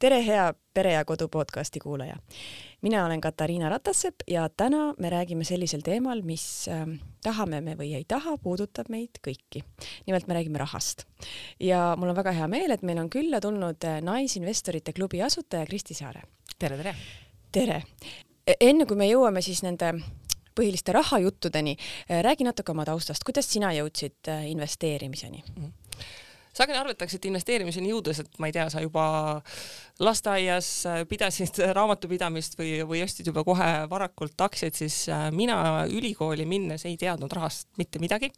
tere, hea Pere ja Kodu podcasti kuulaja. mina olen Katariina Ratassepp ja täna me räägime sellisel teemal, mis äh, tahame me või ei taha, puudutab meid kõiki. nimelt me räägime rahast. ja mul on väga hea meel, et meil on külla tulnud äh, Naisinvestorite klubi asutaja Kristi Saare. tere, tere! tere! E, enne kui me jõuame siis nende põhiliste rahajuttudeni, äh, räägi natuke oma taustast, kuidas sina jõudsid äh, investeerimiseni mm? -hmm sageli arvatakse, et investeerimiseni jõudes, et ma ei tea, sa juba lasteaias pidasid raamatupidamist või, või ostsid juba kohe varakult aktsiaid, siis äh, mina ülikooli minnes ei teadnud rahast mitte midagi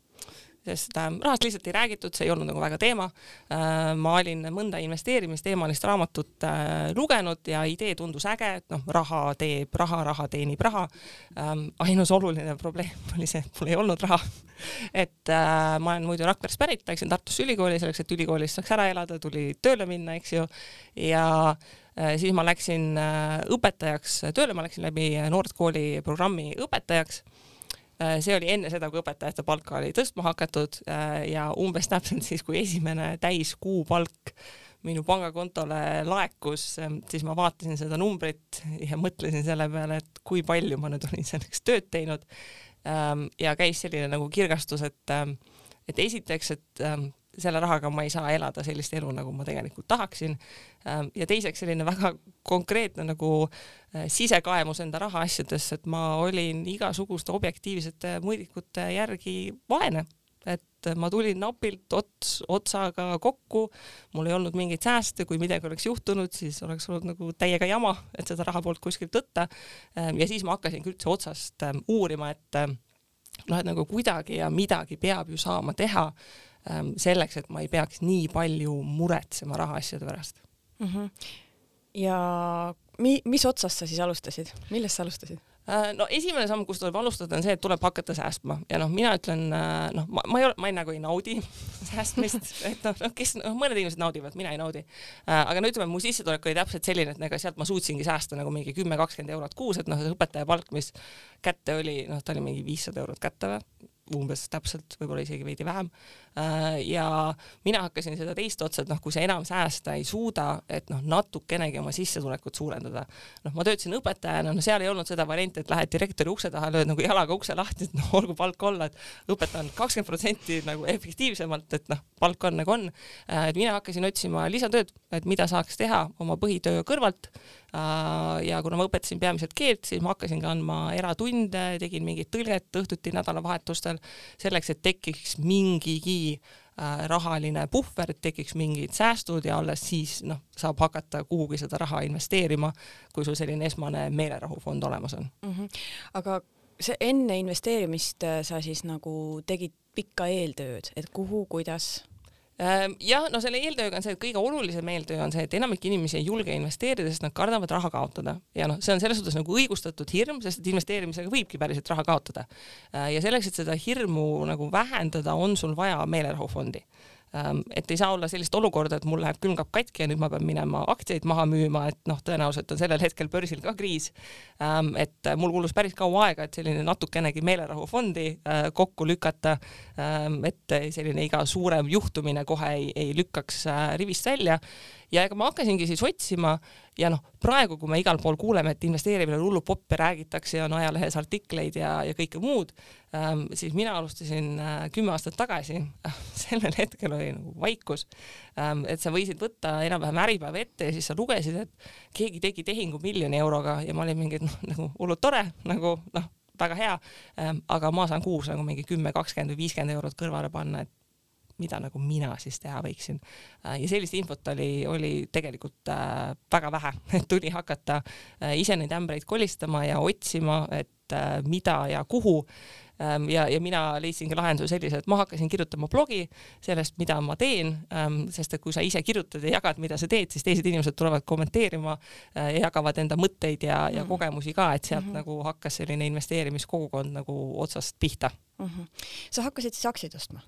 sest äh, rahast lihtsalt ei räägitud, see ei olnud nagu väga teema äh,. ma olin mõnda investeerimisteemalist raamatut äh, lugenud ja idee tundus äge, et noh, raha teeb raha, raha teenib raha ähm,. ainus oluline probleem oli see, et mul ei olnud raha et äh, ma olen muidu Rakverest pärit, läksin Tartusse ülikooli selleks, et ülikoolis saaks ära elada, tuli tööle minna, eks ju, ja siis ma läksin õpetajaks tööle, ma läksin läbi noortekooli programmi õpetajaks see oli enne seda, kui õpetajate palka oli tõstma hakatud äh, ja umbes täpselt siis, kui esimene täiskuupalk minu pangakontole laekus, ähm, siis ma vaatasin seda numbrit ja mõtlesin selle peale, et kui palju ma nüüd olin selleks tööd teinud. Ähm, ja käis selline nagu kirgastus, et, ähm, et esiteks, et selle rahaga ma ei saa elada sellist elu, nagu ma tegelikult tahaksin. Ähm, ja teiseks selline väga konkreetne nagu äh, sisekaemus enda rahaasjadesse, et ma olin igasuguste objektiivsete mõõdikute järgi vaene, et ma tulin napilt ots otsaga kokku, mul ei olnud mingeid sääste, kui midagi oleks juhtunud, siis oleks olnud nagu täiega jama, et seda raha poolt kuskilt võtta. Ähm, ja siis ma hakkasingi üldse otsast ähm, uurima, et noh, et nagu kuidagi ja midagi peab ju saama teha selleks, et ma ei peaks nii palju muretsema rahaasjade pärast mm. -hmm. ja mi-, mis otsast sa siis alustasid, millest sa alustasid? Äh, no esimene samm, kus tuleb alustada, on see, et tuleb hakata säästma ja noh, mina ütlen äh, noh, ma, ma ei ole, ma ei, nagu ei naudi säästmist, et noh, noh, kes noh, mõned inimesed naudivad, mina ei naudi. Äh, aga no ütleme, mu sissetulek oli täpselt selline, et ega sealt ma suutsingi säästa nagu mingi kümme, kakskümmend eurot kuus, et noh, see õpetaja palk, mis kätte oli, noh, ta oli mingi viissada eurot kätte või umbes täpselt, võib-olla isegi veidi vähem. Äh, ja mina hakkasin seda teist otsa, et noh, kui sa enam säästa ei suuda, et noh, natukenegi oma sissetulekut suurendada. noh, ma töötasin õpetajana, no seal ei olnud seda varianti, et lähed direktori ukse taha, lööd nagu jalaga ukse lahti, et noh, olgu palk olla, et õpetan kakskümmend protsenti nagu efektiivsemalt, et noh, palk on nagu on. Äh, et mina hakkasin otsima lisatööd, et mida saaks teha oma põhitöö kõrvalt ja kuna ma õpetasin peamiselt keelt, siis ma hakkasin ka andma eratunde, tegin mingit tõlget õhtuti nädalavahetustel selleks, et tekiks mingigi äh, rahaline puhver, et tekiks mingid säästud ja alles siis noh, saab hakata kuhugi seda raha investeerima, kui sul selline esmane meelerahufond olemas on mm. -hmm. aga see enne investeerimist äh, sa siis nagu tegid pikka eeltööd, et kuhu, kuidas? Ehm, jah, no selle eeltööga on see, et kõige olulisem eeltöö on see, et enamik inimesi ei julge investeerida, sest nad kardavad raha kaotada ja noh, see on selles suhtes nagu õigustatud hirm, sest et investeerimisega võibki päriselt raha kaotada. Ehm, ja selleks, et seda hirmu nagu vähendada, on sul vaja meelerahufondi et ei saa olla sellist olukorda, et mul läheb külmkapp katki ja nüüd ma pean minema aktsiaid maha müüma, et noh, tõenäoliselt on sellel hetkel börsil ka kriis. Ehm, et mul kulus päris kaua aega, et selline natukenegi meelerahufondi äh, kokku lükata. Ehm, et selline iga suurem juhtumine kohe ei, ei lükkaks äh, rivist välja ja ega ma hakkasingi siis otsima ja noh, praegu, kui me igal pool kuuleme, et investeerimine on hullu popp ja räägitakse ja on ajalehes artikleid ja, ja kõike muud ähm,, siis mina alustasin äh, kümme aastat tagasi äh,, sellel hetkel oli nagu vaikus ähm,, et sa võisid võtta enam-vähem Äripäeva ette ja siis sa lugesid, et keegi tegi tehingu miljoni euroga ja ma olin mingi noh, nagu hullult tore, nagu noh, väga hea ähm,, aga ma saan kuus nagu mingi kümme, kakskümmend või viiskümmend eurot kõrvale panna, et mida nagu mina siis teha võiksin. Äh, ja sellist infot oli, oli tegelikult äh, väga vähe, et tuli hakata äh, ise neid ämbreid kolistama ja otsima, et mida ja kuhu ähm, ja, ja mina leidsingi lahenduse sellise, et ma hakkasin kirjutama blogi sellest, mida ma teen, ähm, sest et kui sa ise kirjutad ja jagad, mida sa teed, siis teised inimesed tulevad kommenteerima ja jagavad enda mõtteid ja, ja mm. kogemusi ka, et sealt mm -hmm. nagu hakkas selline investeerimiskogukond nagu otsast pihta mm. -hmm. sa hakkasid siis aktsiaid ostma?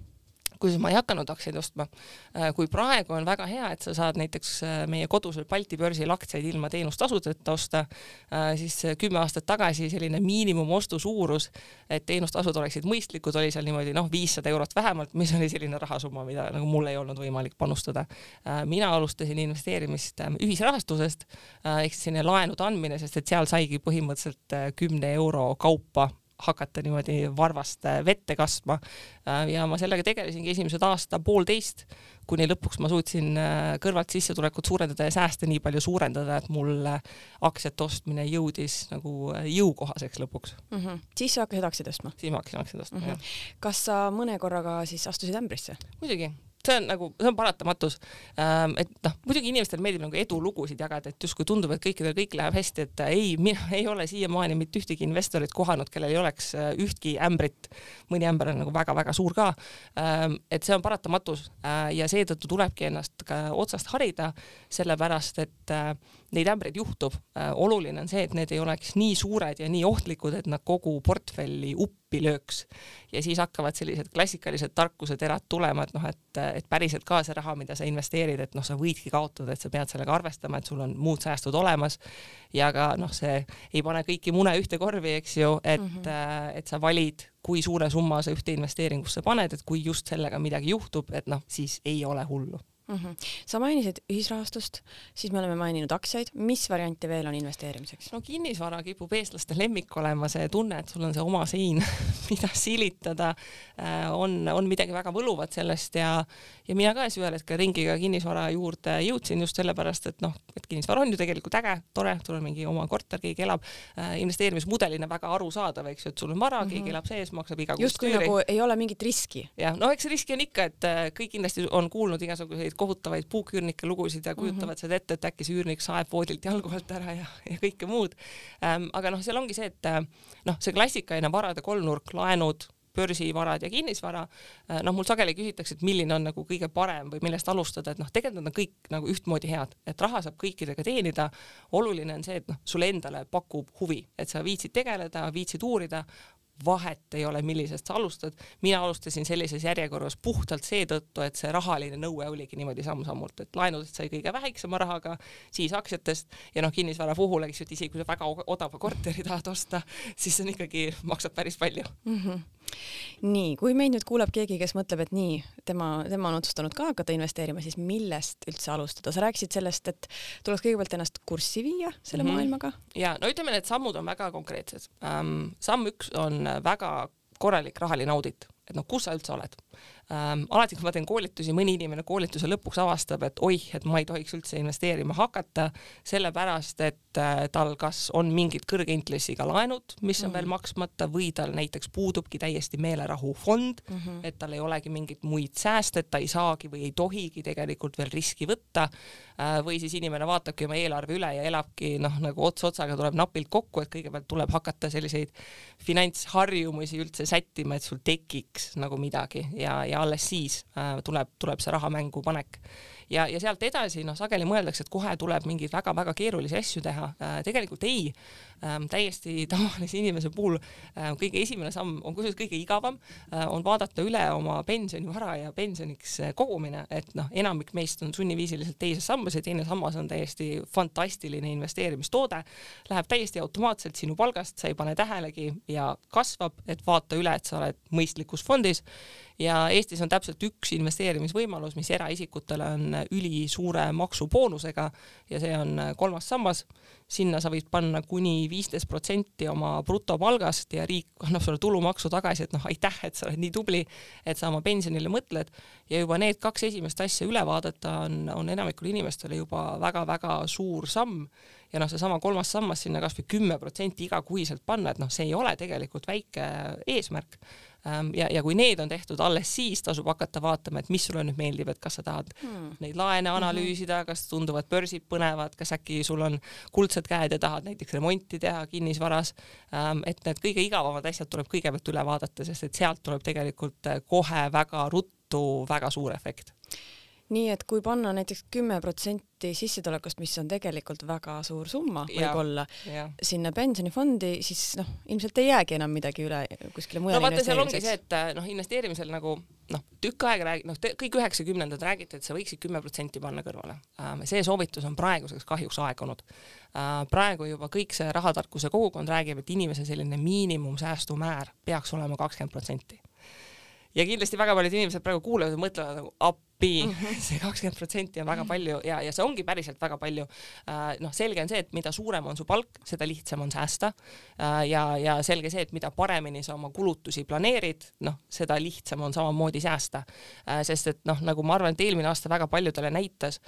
Kusjuures ma ei hakanud aktsiaid ostma. Äh, kui praegu on väga hea, et sa saad näiteks äh, meie kodusel Balti börsil aktsiaid ilma teenustasudeta osta, äh, siis kümme aastat tagasi selline miinimumostu suurus, et teenustasud oleksid mõistlikud, oli seal niimoodi noh, viissada eurot vähemalt, mis oli selline rahasumma, mida nagu mul ei olnud võimalik panustada. mina alustasin investeerimist ühisrahastusest ehk siis selline laenude andmine, sest et seal saigi põhimõtteliselt kümne euro kaupa hakata niimoodi varvast äh, vette kastma. Äh, ja ma sellega tegelesingi esimesed aasta poolteist, kuni lõpuks ma suutsin äh, kõrvalt sissetulekut suurendada ja sääste nii palju suurendada, et mul aktsiate ostmine jõudis nagu jõukohaseks lõpuks mm. -hmm. siis sa hakkasid aktsiaid ostma? siis ma hakkasin aktsiaid ostma mm, -hmm. jah. kas sa mõne korraga siis astusid ämbrisse? muidugi, see on nagu, see on paratamatus. Ähm, et noh, muidugi inimestele meeldib nagu edulugusid jagada, et justkui tundub, et kõikidel kõik läheb hästi, et ei, mina ei ole siiamaani mitte ühtegi investorit kohanud, kellel ei oleks äh, ühtki ämbrit. mõni ämber on nagu väga-väga suur ka. Ähm, et see on paratamatus äh, ja seetõttu tulebki ennast ka otsast harida, sellepärast et äh, neid ämbreid juhtub. oluline on see, et need ei oleks nii suured ja nii ohtlikud, et nad kogu portfelli uppi lööks. ja siis hakkavad sellised klassikalised tarkuseterad tulema, et noh, et, et päriselt ka see raha, mida sa investeerid, et noh, sa võidki kaotada, et sa pead sellega arvestama, et sul on muud säästud olemas ja ka noh, see ei pane kõiki mune ühte korvi, eks ju, et mm, -hmm. et sa valid, kui suure summa sa ühte investeeringusse paned, et kui just sellega midagi juhtub, et noh, siis ei ole hullu mm. -hmm. sa mainisid ühisrahastust, siis me oleme maininud aktsiaid, mis variante veel on investeerimiseks? no kinnisvara kipub eestlaste lemmik olema, see tunne, et sul on see oma sein mida silitada, äh, on, on midagi väga võluvat sellest ja, ja mina ka siis ühel hetkel ringiga kinnisvara juurde jõudsin just sellepärast, et noh, et kinnisvara on ju tegelikult äge, tore, sul on mingi oma korter, keegi elab äh,, investeerimismudelina väga arusaadav, eks ju, et sul on vara mm, -hmm. keegi elab sees, maksab iga kuu. justkui nagu ei ole mingit riski. jah, no eks riski on ikka, et äh, kõik kindlasti on kuulnud igasuguseid neid kohutavaid puuküürnike lugusid ja kujutavad mm -hmm. seda ette, et äkki see üürnik saeb voodilt jalgu alt ära ja, ja kõike muud ähm,. aga noh, seal ongi see, et äh, noh, see klassikaline varade kolmnurk, laenud, börsivarad ja kinnisvara, äh, noh, mul sageli küsitakse, et milline on nagu kõige parem või millest alustada, et noh, tegelikult nad on kõik nagu ühtmoodi head, et raha saab kõikidega teenida. oluline on see, et noh, sulle endale pakub huvi, et sa viitsid tegeleda, viitsid uurida, vahet ei ole, millisest sa alustad. mina alustasin sellises järjekorras puhtalt seetõttu, et see rahaline nõue oligi niimoodi samm-sammult, et laenudest sai kõige väiksema rahaga, siis aktsiatest ja noh, kinnisvara puhul, eks ju, et isegi kui sa väga odava korteri tahad osta, siis on ikkagi, maksab päris palju mm. -hmm nii, kui meid nüüd kuulab keegi, kes mõtleb, et nii, tema, tema on otsustanud ka hakata investeerima, siis millest üldse alustada? sa rääkisid sellest, et tuleks kõigepealt ennast kurssi viia selle mm -hmm. maailmaga. ja no ütleme, need sammud on väga konkreetsed um,. samm üks on väga korralik rahaline audit, et noh, kus sa üldse oled ähm,. alati, kui ma teen koolitusi, mõni inimene koolituse lõpuks avastab, et oih, et ma ei tohiks üldse investeerima hakata, sellepärast et äh, tal kas on mingid kõrge intressiga laenud, mis on mm -hmm. veel maksmata või tal näiteks puudubki täiesti meelerahufond mm, -hmm. et tal ei olegi mingeid muid sääste, et ta ei saagi või ei tohigi tegelikult veel riski võtta äh,. või siis inimene vaatabki oma eelarve üle ja elabki noh, nagu ots otsaga tuleb napilt kokku, et kõigepealt tuleb hakata selliseid finantsharjumusi üldse sättima, et sul tekiks nagu midagi ja, ja ja alles siis äh, tuleb, tuleb see rahamängu panek ja, ja sealt edasi noh, sageli mõeldakse, et kohe tuleb mingeid väga-väga keerulisi asju teha. Äh,. tegelikult ei. Ähm,, täiesti tavalise inimese puhul äh, kõige esimene samm on kusjuures kõige igavam äh,, on vaadata üle oma pensionivara ja pensioniks äh, kogumine, et noh, enamik meist on sunniviisiliselt teises sambas ja teine sammas on täiesti fantastiline investeerimistoode, läheb täiesti automaatselt sinu palgast, sa ei pane tähelegi ja kasvab, et vaata üle, et sa oled mõistlikus fondis. Ja Eestis on täpselt üks investeerimisvõimalus, mis eraisikutele on ülisuure maksuboonusega ja see on kolmas sammas. sinna sa võid panna kuni viisteist protsenti oma brutopalgast ja riik annab sulle tulumaksu tagasi, et noh, aitäh, et sa oled nii tubli, et sa oma pensionile mõtled. Ja juba need kaks esimest asja üle vaadata on, on enamikule inimestele juba väga-väga suur samm. Ja noh, seesama kolmas sammas sinna kasvõi kümme protsenti igakuiselt panna, et noh, see ei ole tegelikult väike eesmärk ja, ja kui need on tehtud, alles siis tasub hakata vaatama, et mis sulle nüüd meeldib, et kas sa tahad hmm. neid laene mhm. analüüsida, kas tunduvad börsid põnevad, kas äkki sul on kuldsed käed ja tahad näiteks remonti teha kinnisvaras. Ähm, et need kõige igavamad asjad tuleb kõigepealt üle vaadata, sest et sealt tuleb tegelikult äh, kohe väga ruttu väga suur efekt nii et kui panna näiteks kümme protsenti sissetulekust, mis on tegelikult väga suur summa võib-olla, sinna pensionifondi, siis noh, ilmselt ei jäägi enam midagi üle kuskile mujale no vaata, seal ongi see, et noh, investeerimisel nagu noh, tükk aega räägi-, noh, kõik üheksakümnendad räägiti, et sa võiksid kümme protsenti panna kõrvale. See soovitus on praeguseks kahjuks aegunud. Praegu juba kõik see rahatarkuse kogukond räägib, et inimese selline miinimumsäästumäär peaks olema kakskümmend protsenti ja kindlasti väga paljud inimesed praegu kuulavad ja mõtlevad nagu appi mm, -hmm. see kakskümmend protsenti on väga palju ja, ja see ongi päriselt väga palju. Äh, noh, selge on see, et mida suurem on su palk, seda lihtsam on säästa. Äh, ja, ja selge see, et mida paremini sa oma kulutusi planeerid, noh, seda lihtsam on samamoodi säästa. Äh, sest et noh, nagu ma arvan, et eelmine aasta väga paljudele näitas,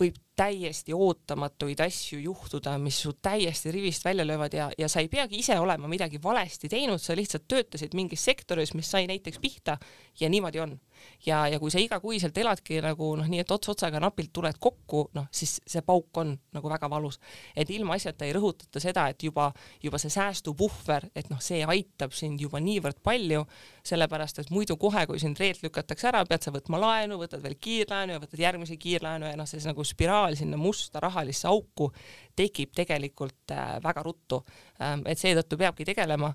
võib täiesti ootamatuid asju juhtuda, mis su täiesti rivist välja löövad ja, ja sa ei peagi ise olema midagi valesti teinud, sa lihtsalt töötasid mingis sektoris, mis sai näiteks pihta ja niimoodi on. ja, ja kui sa igakuiselt eladki nagu noh, nii et ots otsaga napilt tuled kokku, noh siis see pauk on nagu väga valus. et ilmaasjata ei rõhutata seda, et juba, juba see säästupuhver, et noh, see aitab sind juba niivõrd palju, sellepärast et muidu kohe, kui sind reelt lükatakse ära, pead sa võtma laenu, võtad veel kiirlaenu ja võtad järgmise kiirlaenu ja noh, see nagu spiraal sinna musta rahalisse auku tekib tegelikult äh, väga ruttu. Ähm, et seetõttu peabki tegelema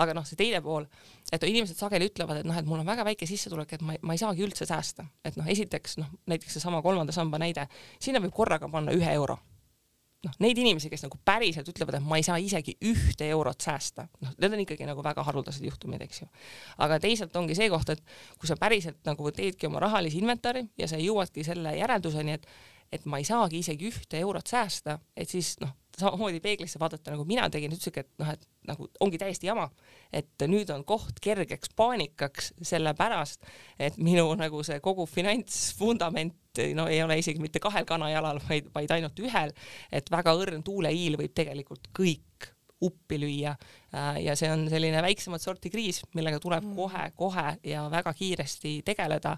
aga noh, see teine pool, et inimesed sageli ütlevad, et noh, et mul on väga väike sissetulek, et ma, ma ei saagi üldse säästa, et noh, esiteks noh, näiteks seesama kolmanda samba näide, sinna võib korraga panna ühe euro. noh, neid inimesi, kes nagu päriselt ütlevad, et ma ei saa isegi ühte eurot säästa, noh, need on ikkagi nagu väga haruldased juhtumid, eks ju. aga teisalt ongi see koht, et kui sa päriselt nagu teedki oma rahalisi inventari ja sa jõuadki selle järelduseni, et et ma ei saagi isegi ühte eurot säästa, et siis noh, samamoodi peeglisse vaadata, nagu mina tegin, ütlesidki, et noh, et nagu ongi täiesti jama, et nüüd on koht kergeks paanikaks, sellepärast et minu nagu see kogu finantsvundament no ei ole isegi mitte kahel kanajalal, vaid, vaid ainult ühel, et väga õrn tuuleiil võib tegelikult kõik uppi lüüa äh, ja see on selline väiksemat sorti kriis, millega tuleb kohe-kohe mm. ja väga kiiresti tegeleda,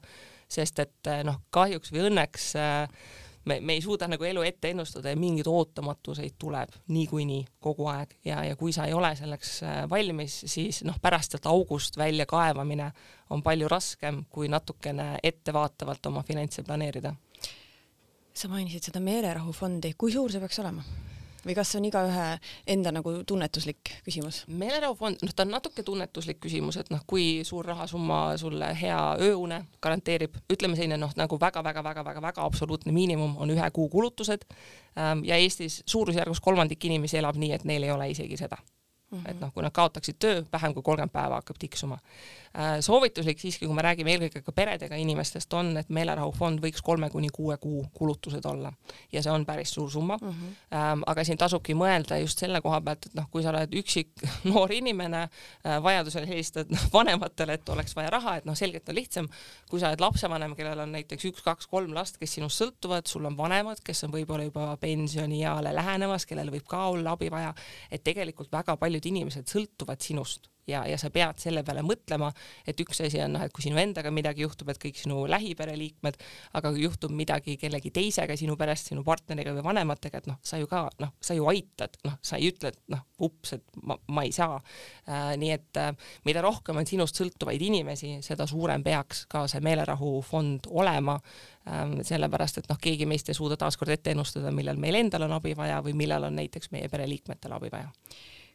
sest et noh, kahjuks või õnneks äh, me, me ei suuda nagu elu ette ennustada ja mingeid ootamatuseid tuleb niikuinii kogu aeg ja, ja kui sa ei ole selleks äh, valmis, siis noh, pärast sealt august välja kaevamine on palju raskem, kui natukene ettevaatavalt oma finantse planeerida. sa mainisid seda meelerahufondi, kui suur see peaks olema? Või kas see on igaühe enda nagu tunnetuslik küsimus? meelerahufond, noh, ta on natuke tunnetuslik küsimus, et noh, kui suur rahasumma sulle hea ööune garanteerib, ütleme selline noh, nagu väga-väga-väga-väga-väga absoluutne miinimum on ühe kuu kulutused. Ähm, ja Eestis suurusjärgus kolmandik inimesi elab nii, et neil ei ole isegi seda mm. -hmm. et noh, kui nad kaotaksid töö, vähem kui kolmkümmend päeva hakkab tiksuma. Äh, soovituslik siiski, kui me räägime eelkõige ka peredega inimestest, on, et meelerahufond võiks kolme kuni kuue kuu kulutused olla ja see on päris suur summa mm. -hmm. aga siin tasubki mõelda just selle koha pealt, et noh, kui sa oled üksik noor inimene, äh, vajadusel helistad vanematele, et oleks vaja raha, et noh, selgelt on lihtsam, kui sa oled lapsevanem, kellel on näiteks üks-kaks-kolm last, kes sinust sõltuvad, sul on vanemad, kes on võib-olla juba pensionieale lähenemas, kellel võib ka olla abi vaja, et tegelikult väga paljud paljud inimesed sõltuvad sinust ja, ja sa pead selle peale mõtlema, et üks asi on noh, et kui sinu endaga midagi juhtub, et kõik sinu lähipereliikmed, aga kui juhtub midagi kellegi teisega sinu perest, sinu partneriga või vanematega, et noh, sa ju ka noh, sa ju aitad, noh, sa ei ütle, et noh, ups, et ma, ma ei saa äh,. nii et äh, mida rohkem on sinust sõltuvaid inimesi, seda suurem peaks ka see meelerahufond olema ähm,. sellepärast, et noh, keegi meist ei suuda taaskord ette ennustada, millal meil endal on abi vaja või millal on näiteks meie pereliikmetel abi vaja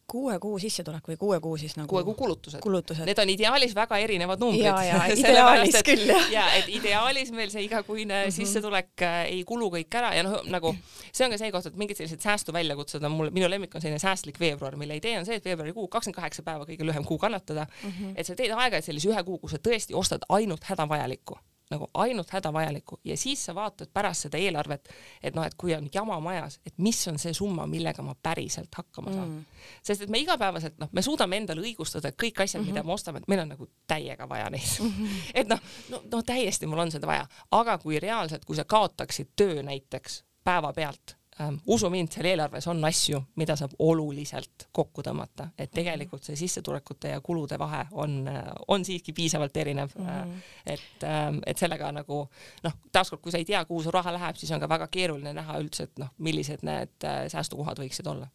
kuue kuu sissetulek või kuue kuu siis nagu kuue kuu kulutused, kulutused., need on ideaalis väga erinevad numbrid. ja, ja ideaalis et, küll jah. ja et ideaalis meil see igakuine mm -hmm. sissetulek äh, ei kulu kõik ära ja noh, nagu see on ka see koht, et mingid sellised säästuväljakutsed on mul, minu lemmik on selline säästlik veebruar, mille idee on see, et veebruarikuu kakskümmend kaheksa päeva kõige lühem kuu kannatada mm, -hmm. et sa teed aega-ajalt sellise ühe kuu, kus sa tõesti ostad ainult hädavajalikku nagu ainult hädavajalikku ja siis sa vaatad pärast seda eelarvet, et noh, et kui on jama majas, et mis on see summa, millega ma päriselt hakkama saan mm.. sest et me igapäevaselt noh, me suudame endale õigustada kõik asjad mm, -hmm. mida me ostame, et meil on nagu täiega vaja neid mm. -hmm. et noh, no, no täiesti mul on seda vaja, aga kui reaalselt, kui sa kaotaksid töö näiteks päevapealt ähm, usu mind, seal eelarves on asju, mida saab oluliselt kokku tõmmata, et tegelikult see sissetulekute ja kulude vahe on, äh, on siiski piisavalt erinev mm. -hmm. et, ähm, et sellega nagu noh, taaskord, kui sa ei tea, kuhu su raha läheb, siis on ka väga keeruline näha üldse, et noh, millised need äh, säästukohad võiksid olla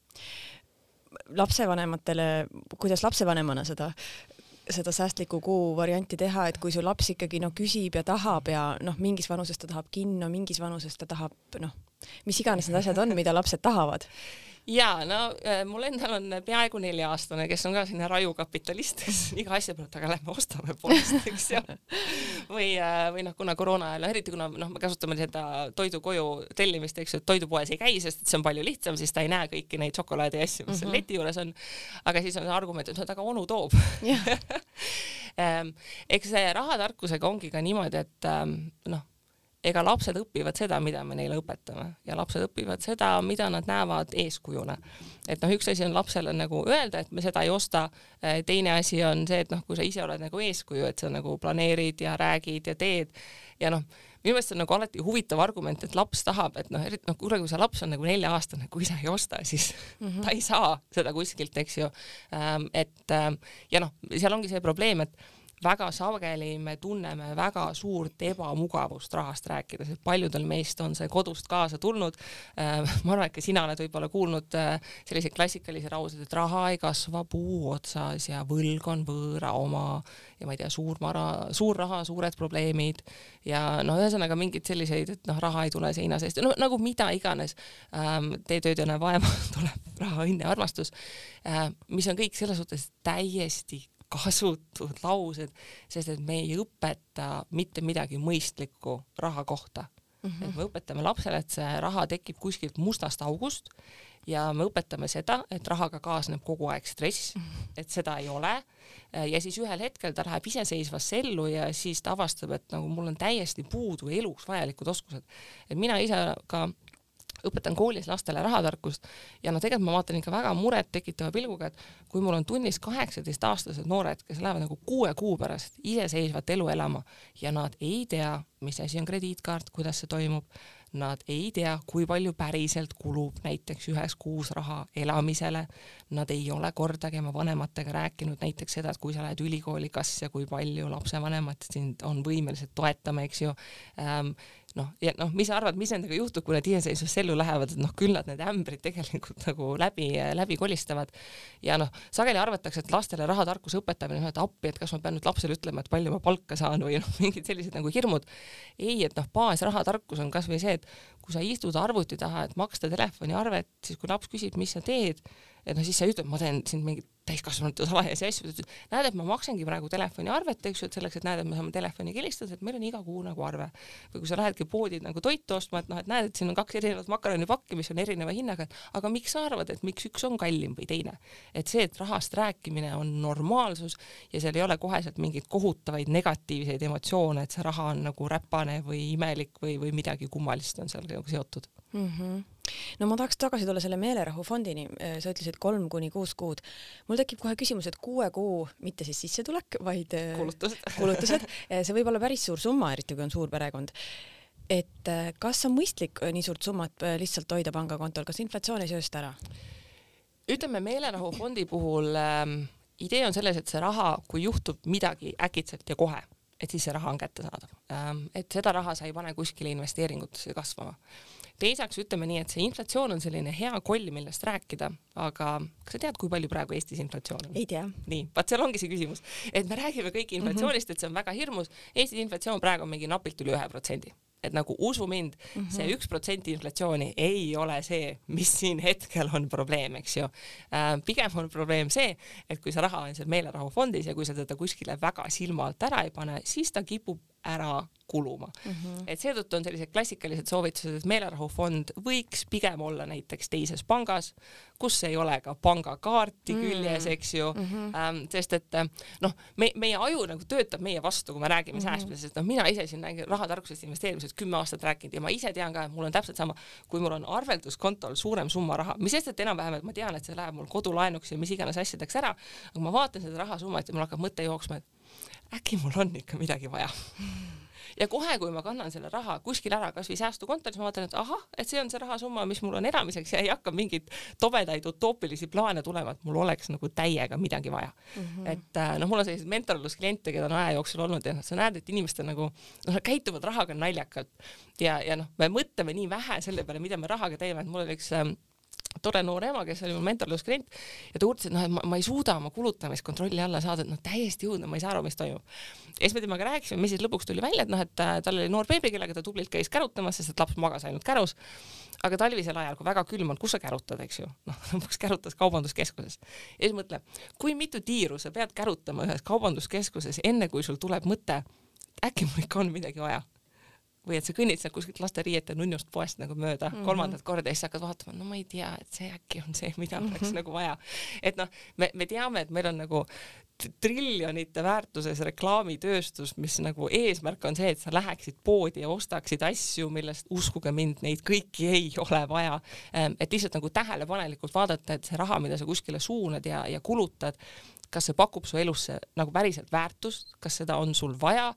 lapsevanematele, kuidas lapsevanemana seda seda säästliku kuu varianti teha, et kui su laps ikkagi noh, küsib ja tahab ja noh, mingis vanuses ta tahab kinno, mingis vanuses ta tahab noh, mis iganes need asjad on, mida lapsed tahavad ja no äh, mul endal on peaaegu nelja-aastane, kes on ka selline rajukapitalist, kes iga asja pealt, aga lähme ostame poest, eks ju. või, äh, või noh, kuna koroona ajal, eriti kuna noh, me kasutame seda toidu koju tellimist, eks ju, et toidupoes ei käi, sest see on palju lihtsam, siis ta ei näe kõiki neid šokolaadi asju, mis seal mm -hmm. leti juures on. aga siis on argument, et no aga onu toob ähm, eks see rahatarkusega ongi ka niimoodi, et ähm, noh ega lapsed õpivad seda, mida me neile õpetame ja lapsed õpivad seda, mida nad näevad eeskujuna. et noh, üks asi on lapsele nagu öelda, et me seda ei osta, eh, teine asi on see, et noh, kui sa ise oled nagu eeskuju, et sa nagu planeerid ja räägid ja teed ja noh, minu meelest on nagu alati huvitav argument, et laps tahab, et noh, eriti noh, kuule, kui see laps on nagu nelja-aastane, kui sa ei osta, siis mm -hmm. ta ei saa seda kuskilt, eks ju. Ähm, et ähm, ja noh, seal ongi see probleem, et väga sageli me tunneme väga suurt ebamugavust rahast rääkides, et paljudel meist on see kodust kaasa tulnud. Äh, ma arvan, et ka sina oled võib-olla kuulnud äh, selliseid klassikalisi lauseid, et raha ei kasva puu otsas ja võlg on võõra oma ja ma ei tea, suur mara, suur raha, suured probleemid ja noh, ühesõnaga mingeid selliseid, et noh, raha ei tule seina seest, no nagu mida iganes ähm,. tee tööd ja näe vaeva, tuleb raha, õnn ja armastus äh,, mis on kõik selles suhtes täiesti kasutud laused, sest et me ei õpeta mitte midagi mõistlikku raha kohta mm. -hmm. et me õpetame lapsele, et see raha tekib kuskilt mustast august ja me õpetame seda, et rahaga kaasneb kogu aeg stress, mhm. et seda ei ole. ja siis ühel hetkel ta läheb iseseisvasse ellu ja siis ta avastab, et nagu mul on täiesti puudu eluks vajalikud oskused. et mina ise ka õpetan koolis lastele rahatarkust ja no tegelikult ma vaatan ikka väga murettekitava pilguga, et kui mul on tunnis kaheksateistaastased noored, kes lähevad nagu kuue kuu pärast iseseisvat elu elama ja nad ei tea, mis asi on krediitkaart, kuidas see toimub, nad ei tea, kui palju päriselt kulub näiteks ühes kuus raha elamisele, nad ei ole kordagi oma vanematega rääkinud näiteks seda, et kui sa lähed ülikooli, kas ja kui palju lapsevanemad sind on võimelised toetama, eks ju ähm,, noh, ja noh, mis sa arvad, mis nendega juhtub, kui nad iseseisvasse ellu lähevad, et noh, küll nad need ämbrid tegelikult nagu läbi, läbi kolistavad. ja noh, sageli arvatakse, et lastele rahatarkuse õpetamine, et appi, et kas ma pean nüüd lapsele ütlema, et palju ma palka saan või noh, mingid sellised nagu hirmud. ei, et noh, baasrahatarkus on kasvõi see, et kui sa istud arvuti taha, et maksta telefoniarvet, siis kui laps küsib, mis sa teed, et noh, siis sa ei ütle, et ma teen siin mingit täiskasvanute salajasi asju, näed, et ma maksangi praegu telefoniarvet, eks ju, et selleks, et näed, et me saame telefoniga helistada, et meil on iga kuu nagu arve. või kui sa lähedki poodi nagu toitu ostma, et noh, et näed, et siin on kaks erinevat makaronipakki, mis on erineva hinnaga, aga miks sa arvad, et miks üks on kallim või teine? et see, et rahast rääkimine on normaalsus ja seal ei ole koheselt mingeid kohutavaid negatiivseid emotsioone, et see raha on nagu räpane või imelik või, või midagi kummalist on seal nagu seotud mm. -hmm no ma tahaks tagasi tulla selle meelerahufondini, sa ütlesid kolm kuni kuus kuud. mul tekib kohe küsimus, et kuue kuu, mitte siis sissetulek, vaid äh, kulutused, kulutused, äh, see võib olla päris suur summa, eriti kui on suur perekond. et äh, kas on mõistlik nii suurt summat lihtsalt hoida pangakontol, kas inflatsioon ei söösta ära? ütleme meelerahufondi puhul ähm, idee on selles, et see raha, kui juhtub midagi äkitselt ja kohe, et siis see raha on kättesaadav ähm,. et seda raha sa ei pane kuskile investeeringutesse kasvama teiseks ütleme nii, et see inflatsioon on selline hea koll, millest rääkida, aga kas sa tead, kui palju praegu Eestis inflatsioon on? ei tea. nii, vaat seal ongi see küsimus, et me räägime kõik inflatsioonist mm, -hmm. et see on väga hirmus. Eestis inflatsioon praegu on mingi napilt üle ühe protsendi et nagu usu mind mm, -hmm. see üks protsenti inflatsiooni ei ole see, mis siin hetkel on probleem, eks ju äh,. pigem on probleem see, et kui see raha on seal meelerahufondis ja kui sa teda kuskile väga silma alt ära ei pane, siis ta kipub ära kuluma mm. -hmm. et seetõttu on sellised klassikalised soovitused, et meelerahufond võiks pigem olla näiteks teises pangas, kus ei ole ka pangakaarti mm -hmm. küljes, eks ju mm, -hmm. ähm, sest et noh, me, meie aju nagu töötab meie vastu, kui me räägime mm -hmm. säästmisest, noh, mina ise siin räägin rahatarkusest investeerimisest kümme aastat rääkinud ja ma ise tean ka, et mul on täpselt sama, kui mul on arvelduskontol suurem summa raha, mis sest, et enam-vähem, et ma tean, et see läheb mul kodulaenuks ja mis iganes asjadeks ära, aga ma vaatan seda rahasummat ja mul hakkab mõte jooksma, et äkki mul on ikka midagi vaja ja kohe, kui ma kannan selle raha kuskil ära, kasvõi säästukontoris, ma vaatan, et ahah, et see on see rahasumma, mis mul on elamiseks ja ei hakka mingeid tobedaid utoopilisi plaane tulema, et mul oleks nagu täiega midagi vaja mm. -hmm. et äh, noh, mul on selliseid mentorluskliente, keda on aja jooksul olnud ja noh, sa näed, et inimestel nagu noh, nad käituvad rahaga naljakalt ja, ja noh, me mõtleme nii vähe selle peale, mida me rahaga teeme, et mul oli üks ähm, tore noor ema, kes oli mul mentorlusklient ja ta uuris, et noh, et ma, ma ei suuda oma kulutamist kontrolli alla saada, et noh, täiesti õudne, ma ei saa aru, mis toimub. ja siis me temaga rääkisime, mis siis lõpuks tuli välja, et noh, et äh, tal oli noor beebi, kellega ta tublilt käis kärutamas, sest et laps magas ainult kärus. aga talvisel ajal, kui väga külm on, kus sa kärutad, eks ju, noh, lõpuks kärutas kaubanduskeskuses. ja siis mõtle, kui mitu tiiru sa pead kärutama ühes kaubanduskeskuses, enne kui sul tuleb mõte, äkki mul ikka on midagi vaja või et sa kõnnid sealt kuskilt lasteriiete nunnust poest nagu mööda mm -hmm. kolmandat korda ja siis hakkad vaatama, no ma ei tea, et see äkki on see, mida oleks mm -hmm. nagu vaja. et noh, me, me teame, et meil on nagu triljonite väärtuses reklaamitööstus, mis nagu eesmärk on see, et sa läheksid poodi ja ostaksid asju, millest uskuge mind, neid kõiki ei ole vaja. Ehm, et lihtsalt nagu tähelepanelikult vaadata, et see raha, mida sa kuskile suunad ja, ja kulutad, kas see pakub su elusse nagu päriselt väärtust, kas seda on sul vaja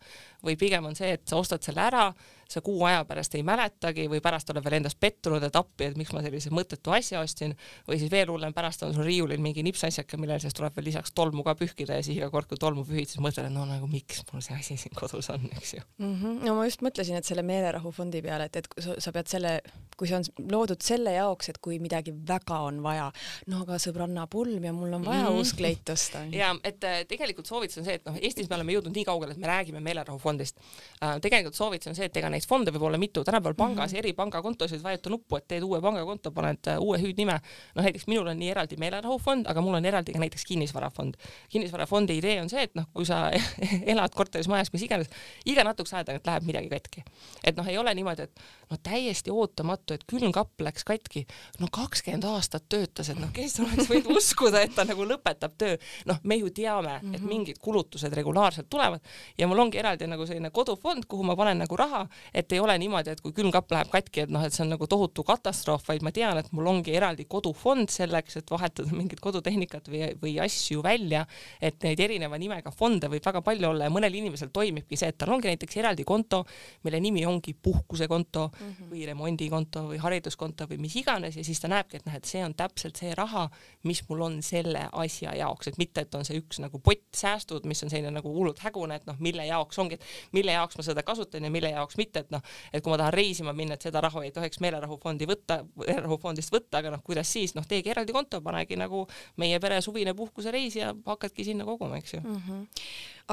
või pigem on see, et sa ostad selle ära sa kuu aja pärast ei mäletagi või pärast oled veel endast pettunud, et appi, et miks ma sellise mõttetu asja ostsin või siis veel hullem, pärast on sul riiulil mingi nipsasjake, millele siis tuleb veel lisaks tolmu ka pühkida ja siis iga kord, kui tolmu pühid, siis mõtled, et no nagu miks mul see asi siin kodus on, eks ju mm. -hmm. no ma just mõtlesin, et selle meelerahufondi peale, et, et sa, sa pead selle, kui see on loodud selle jaoks, et kui midagi väga on vaja, no aga sõbranna pulm ja mul on vaja mm -hmm. uus kleit osta. ja et äh, tegelikult soovitus on see, et noh, Eestis me oleme jõudnud nii kaugele, et me räägime meelerahufondist äh,. tegelikult soovitus on see, et ega neid fonde võib olla mitu, tänapäeval pangas mm -hmm. eri pangakontosid vajuta nuppu, et teed uue pangakonto, paned uh, uue hüüdnime. noh, näiteks minul on nii eraldi meelerahufond, aga mul on eraldi ka näiteks kinnisvarafond. kinnisvarafondi idee on see, et noh, kui sa elad korteris, majas, mis iganes, iga natukese aja tagant läheb midagi katki. et noh, ei ole niimoodi, et no täiesti ootamatu, et külmkapp läks katki. no kakskümmend aastat töötas, et noh, kes oleks võinud uskuda, et ta nagu lõpetab töö. noh, me ju teame, et mhm. mingid kulutused regulaarselt tulevad ja mul ongi eraldi nagu selline kodufond, kuhu ma panen nagu raha, et ei ole niimoodi, et kui külmkapp läheb katki, et noh, et see on nagu tohutu katastroof, vaid ma tean, et mul ongi eraldi kodufond selleks, et vahetada mingit kodutehnikat või, või asju välja, et neid erineva nimega fonde võib väga palju olla ja mõnel inimesel toimibki see, et tal ongi näiteks eraldi konto, mille nimi ongi puhkusekonto mm -hmm. või remondikonto või hariduskonto või mis iganes ja siis ta näebki, et noh, et see on täpselt see raha, mis mul on selle asja jaoks, et mitte, et on see üks nagu pott säästud, mis on selline nagu hullult hägune, et noh, mille jaoks ongi, mille jaoks ma seda kasutan ja mille jaoks mitte, et noh, et kui ma tahan reisima minna, et seda raha ei tohiks meelerahufondi võtta, meelerahufondist võtta, aga noh, kuidas siis, noh, teegi eraldi konto, panegi nagu meie pere suvine puhkusereis ja hakkadki sinna koguma, eks ju mm. -hmm.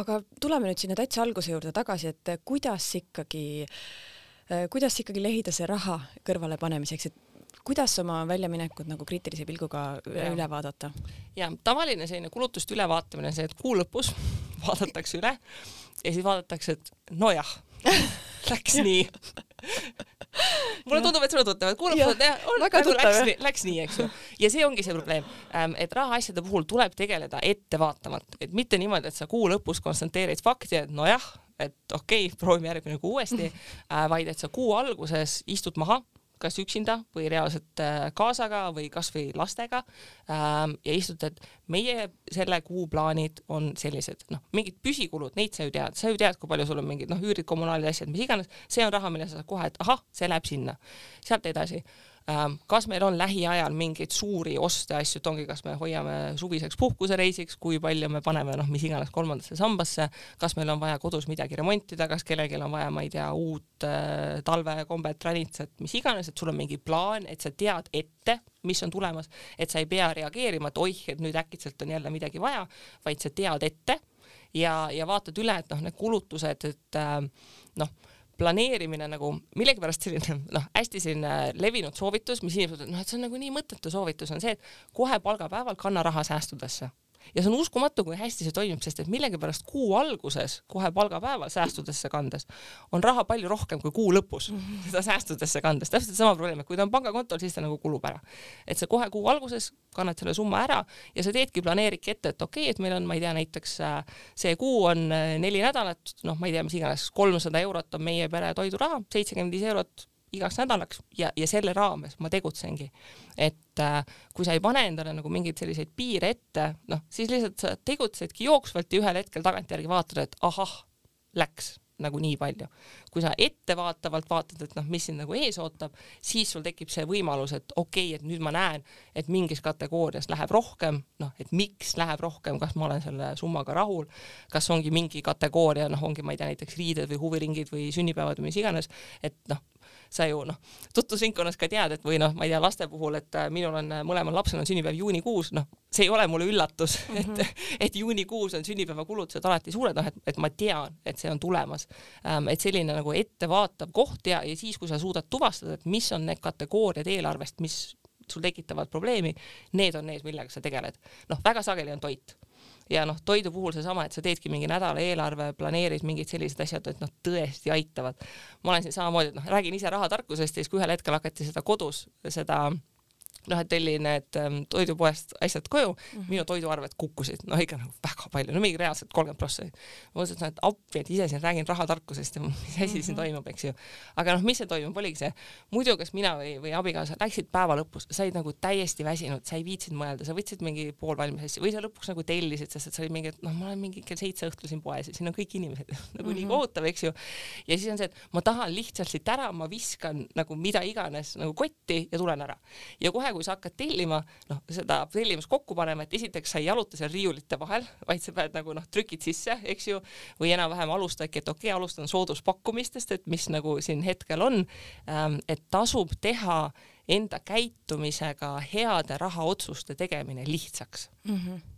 aga tuleme nüüd sinna täitsa alguse juurde tagasi, et kuidas ikkagi, äh, kuidas ikkagi lehida see raha kõrvale panemiseks, et kuidas oma väljaminekud nagu kriitilise pilguga ja. üle vaadata? ja tavaline selline kulutuste ülevaatamine on see, et kuu lõpus vaadatakse üle ja siis vaadatakse, et nojah läks nii. Mulle tundub, et sulle tuttav, et kuulab seda, on nagu läks nii, läks nii, eks ju. ja see ongi see probleem, ähm, et rahaasjade puhul tuleb tegeleda ettevaatamalt, et mitte niimoodi, et sa kuu lõpus konstanteerid fakti, et nojah, et okei okay,, proovime järgmine kuu uuesti, äh, vaid et sa kuu alguses istud maha kas üksinda või reaalselt äh, kaasaga või kasvõi lastega ähm, ja istud, et meie selle kuu plaanid on sellised, noh, mingid püsikulud, neid sa ju tead, sa ju tead, kui palju sul on mingid noh, üürid, kommunaalid, asjad, mis iganes, see on raha, mille sa saad kohe, et ahah, see läheb sinna. sealt edasi kas meil on lähiajal mingeid suuri oste, asju, et ongi, kas me hoiame suviseks puhkusereisiks, kui palju me paneme noh, mis iganes kolmandasse sambasse, kas meil on vaja kodus midagi remontida, kas kellelgi on vaja, ma ei tea, uut äh, talvekombet, ranitsat, mis iganes, et sul on mingi plaan, et sa tead ette, mis on tulemas, et sa ei pea reageerima, et oih, et nüüd äkitselt on jälle midagi vaja, vaid sa tead ette ja, ja vaatad üle, et noh, need kulutused, et äh, noh planeerimine nagu millegipärast selline noh, hästi selline levinud soovitus, mis inimesed, noh, et see on nagu nii mõttetu soovitus, on see, et kohe palgapäeval kanna raha säästudesse ja see on uskumatu, kui hästi see toimib, sest et millegipärast kuu alguses, kohe palgapäeval säästudesse kandes on raha palju rohkem kui kuu lõpus seda säästudesse kandes, täpselt sama probleem, et kui ta on pangakontol, siis ta nagu kulub ära. et sa kohe kuu alguses kannad selle summa ära ja sa teedki planeeriki ette, et okei okay,, et meil on, ma ei tea, näiteks äh, see kuu on äh, neli nädalat, noh, ma ei tea, mis iganes, kolmsada eurot on meie pere toiduraha, seitsekümmend viis eurot igaks nädalaks ja, ja selle raames ma tegutsengi. et äh, kui sa ei pane endale nagu mingeid selliseid piire ette, noh, siis lihtsalt sa tegutsedki jooksvalt ja ühel hetkel tagantjärgi vaatad, et ahah, läks nagu nii palju. kui sa ettevaatavalt vaatad, et noh, mis sind nagu ees ootab, siis sul tekib see võimalus, et okei okay,, et nüüd ma näen, et mingis kategoorias läheb rohkem, noh, et miks läheb rohkem, kas ma olen selle summaga rahul, kas ongi mingi kategooria, noh, ongi, ma ei tea, näiteks riided või huviringid või sünnipäevad või mis iganes, et noh, sa ju noh, tutvusringkonnas ka tead, et või noh, ma ei tea, laste puhul, et minul on mõlemal lapsel on sünnipäev juunikuus, noh, see ei ole mulle üllatus mm, -hmm. et, et juunikuus on sünnipäevakulutused alati suured, noh, et, et ma tean, et see on tulemas. Ähm, et selline nagu ettevaatav koht ja, ja siis, kui sa suudad tuvastada, et mis on need kategooriad eelarvest, mis sul tekitavad probleemi, need on need, millega sa tegeled. noh, väga sageli on toit ja noh, toidu puhul seesama, et sa teedki mingi nädala eelarve, planeerid mingid sellised asjad, et noh, tõesti aitavad. ma olen siin samamoodi, et noh, räägin ise rahatarkusest ja siis, kui ühel hetkel hakati seda kodus, seda noh, et tellin need ähm, toidupoest asjad koju mm, -hmm. minu toiduarved kukkusid, no ikka nagu väga palju, no mingi reaalselt kolmkümmend prossa. ma mõtlesin, et appi, et ise siin räägin rahatarkusest ja mis asi mm -hmm. siin mhm. toimub, eks ju. aga noh, mis see toimub, oligi see, muidu kas mina või, või abikaasa läksid päeva lõpus, said nagu täiesti väsinud, sa ei viitsinud mõelda, sa võtsid mingi poolvalmis asja või sa lõpuks nagu tellisid, sest et sa olid mingi, et noh, ma olen mingi kell seitse õhtul siin poes ja siin on kõik inimesed nagu mm -hmm. nii mhm. kohutav, eks ju. ja siis on see, et ma tahan lihtsalt siit ära, ma viskan nagu mida iganes nagu kotti ja tulen ära. ja kohe, kui sa hakkad tellima, noh, seda tellimust kokku panema, et esiteks sa ei jaluta seal riiulite vahel, vaid sa pead nagu noh, trükid sisse, eks ju, või enam-vähem alustadki, et okei okay,, alustan sooduspakkumistest, et mis nagu siin hetkel on, ähm, et tasub teha enda käitumisega heade rahaotsuste tegemine lihtsaks mm. -hmm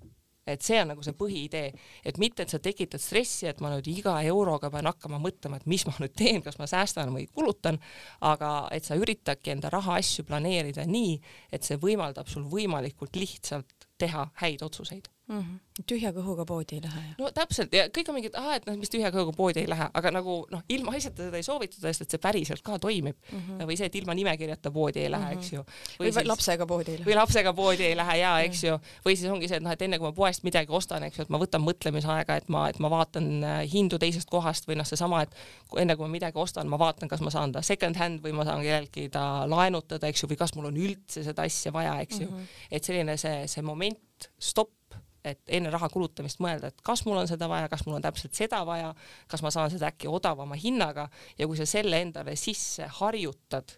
et see on nagu see põhiidee, et mitte, et sa tekitad stressi, et ma nüüd iga euroga pean hakkama mõtlema, et mis ma nüüd teen, kas ma säästan või kulutan, aga et sa üritadki enda rahaasju planeerida nii, et see võimaldab sul võimalikult lihtsalt teha häid otsuseid mm. -hmm. tühja kõhuga poodi ei lähe. no täpselt ja kõik on mingid, ah, et noh, mis tühja kõhuga poodi ei lähe, aga nagu noh, ilma asjata seda ei soovitata, sest et see päriselt ka toimib mm. -hmm. või see, et ilma nimekirjata poodi ei lähe mm, -hmm. eks ju. või, või siis, lapsega poodi ei lähe. või lapsega poodi ei lähe ja eks ju, või siis ongi see, et noh, et enne kui ma poest midagi ostan, eks ju, et ma võtan mõtlemisaega, et ma, et ma vaatan äh, hindu teisest kohast või noh, seesama, et enne kui ma midagi ostan, ma vaatan, kas ma saan ta second hand või ma saan kellelgi ta laenutada, eks ju, või kas mul on üldse seda asja vaja, eks ju mm. -hmm. et selline see, see moment, stopp et enne raha kulutamist mõelda, et kas mul on seda vaja, kas mul on täpselt seda vaja, kas ma saan seda äkki odavama hinnaga ja kui sa selle endale sisse harjutad,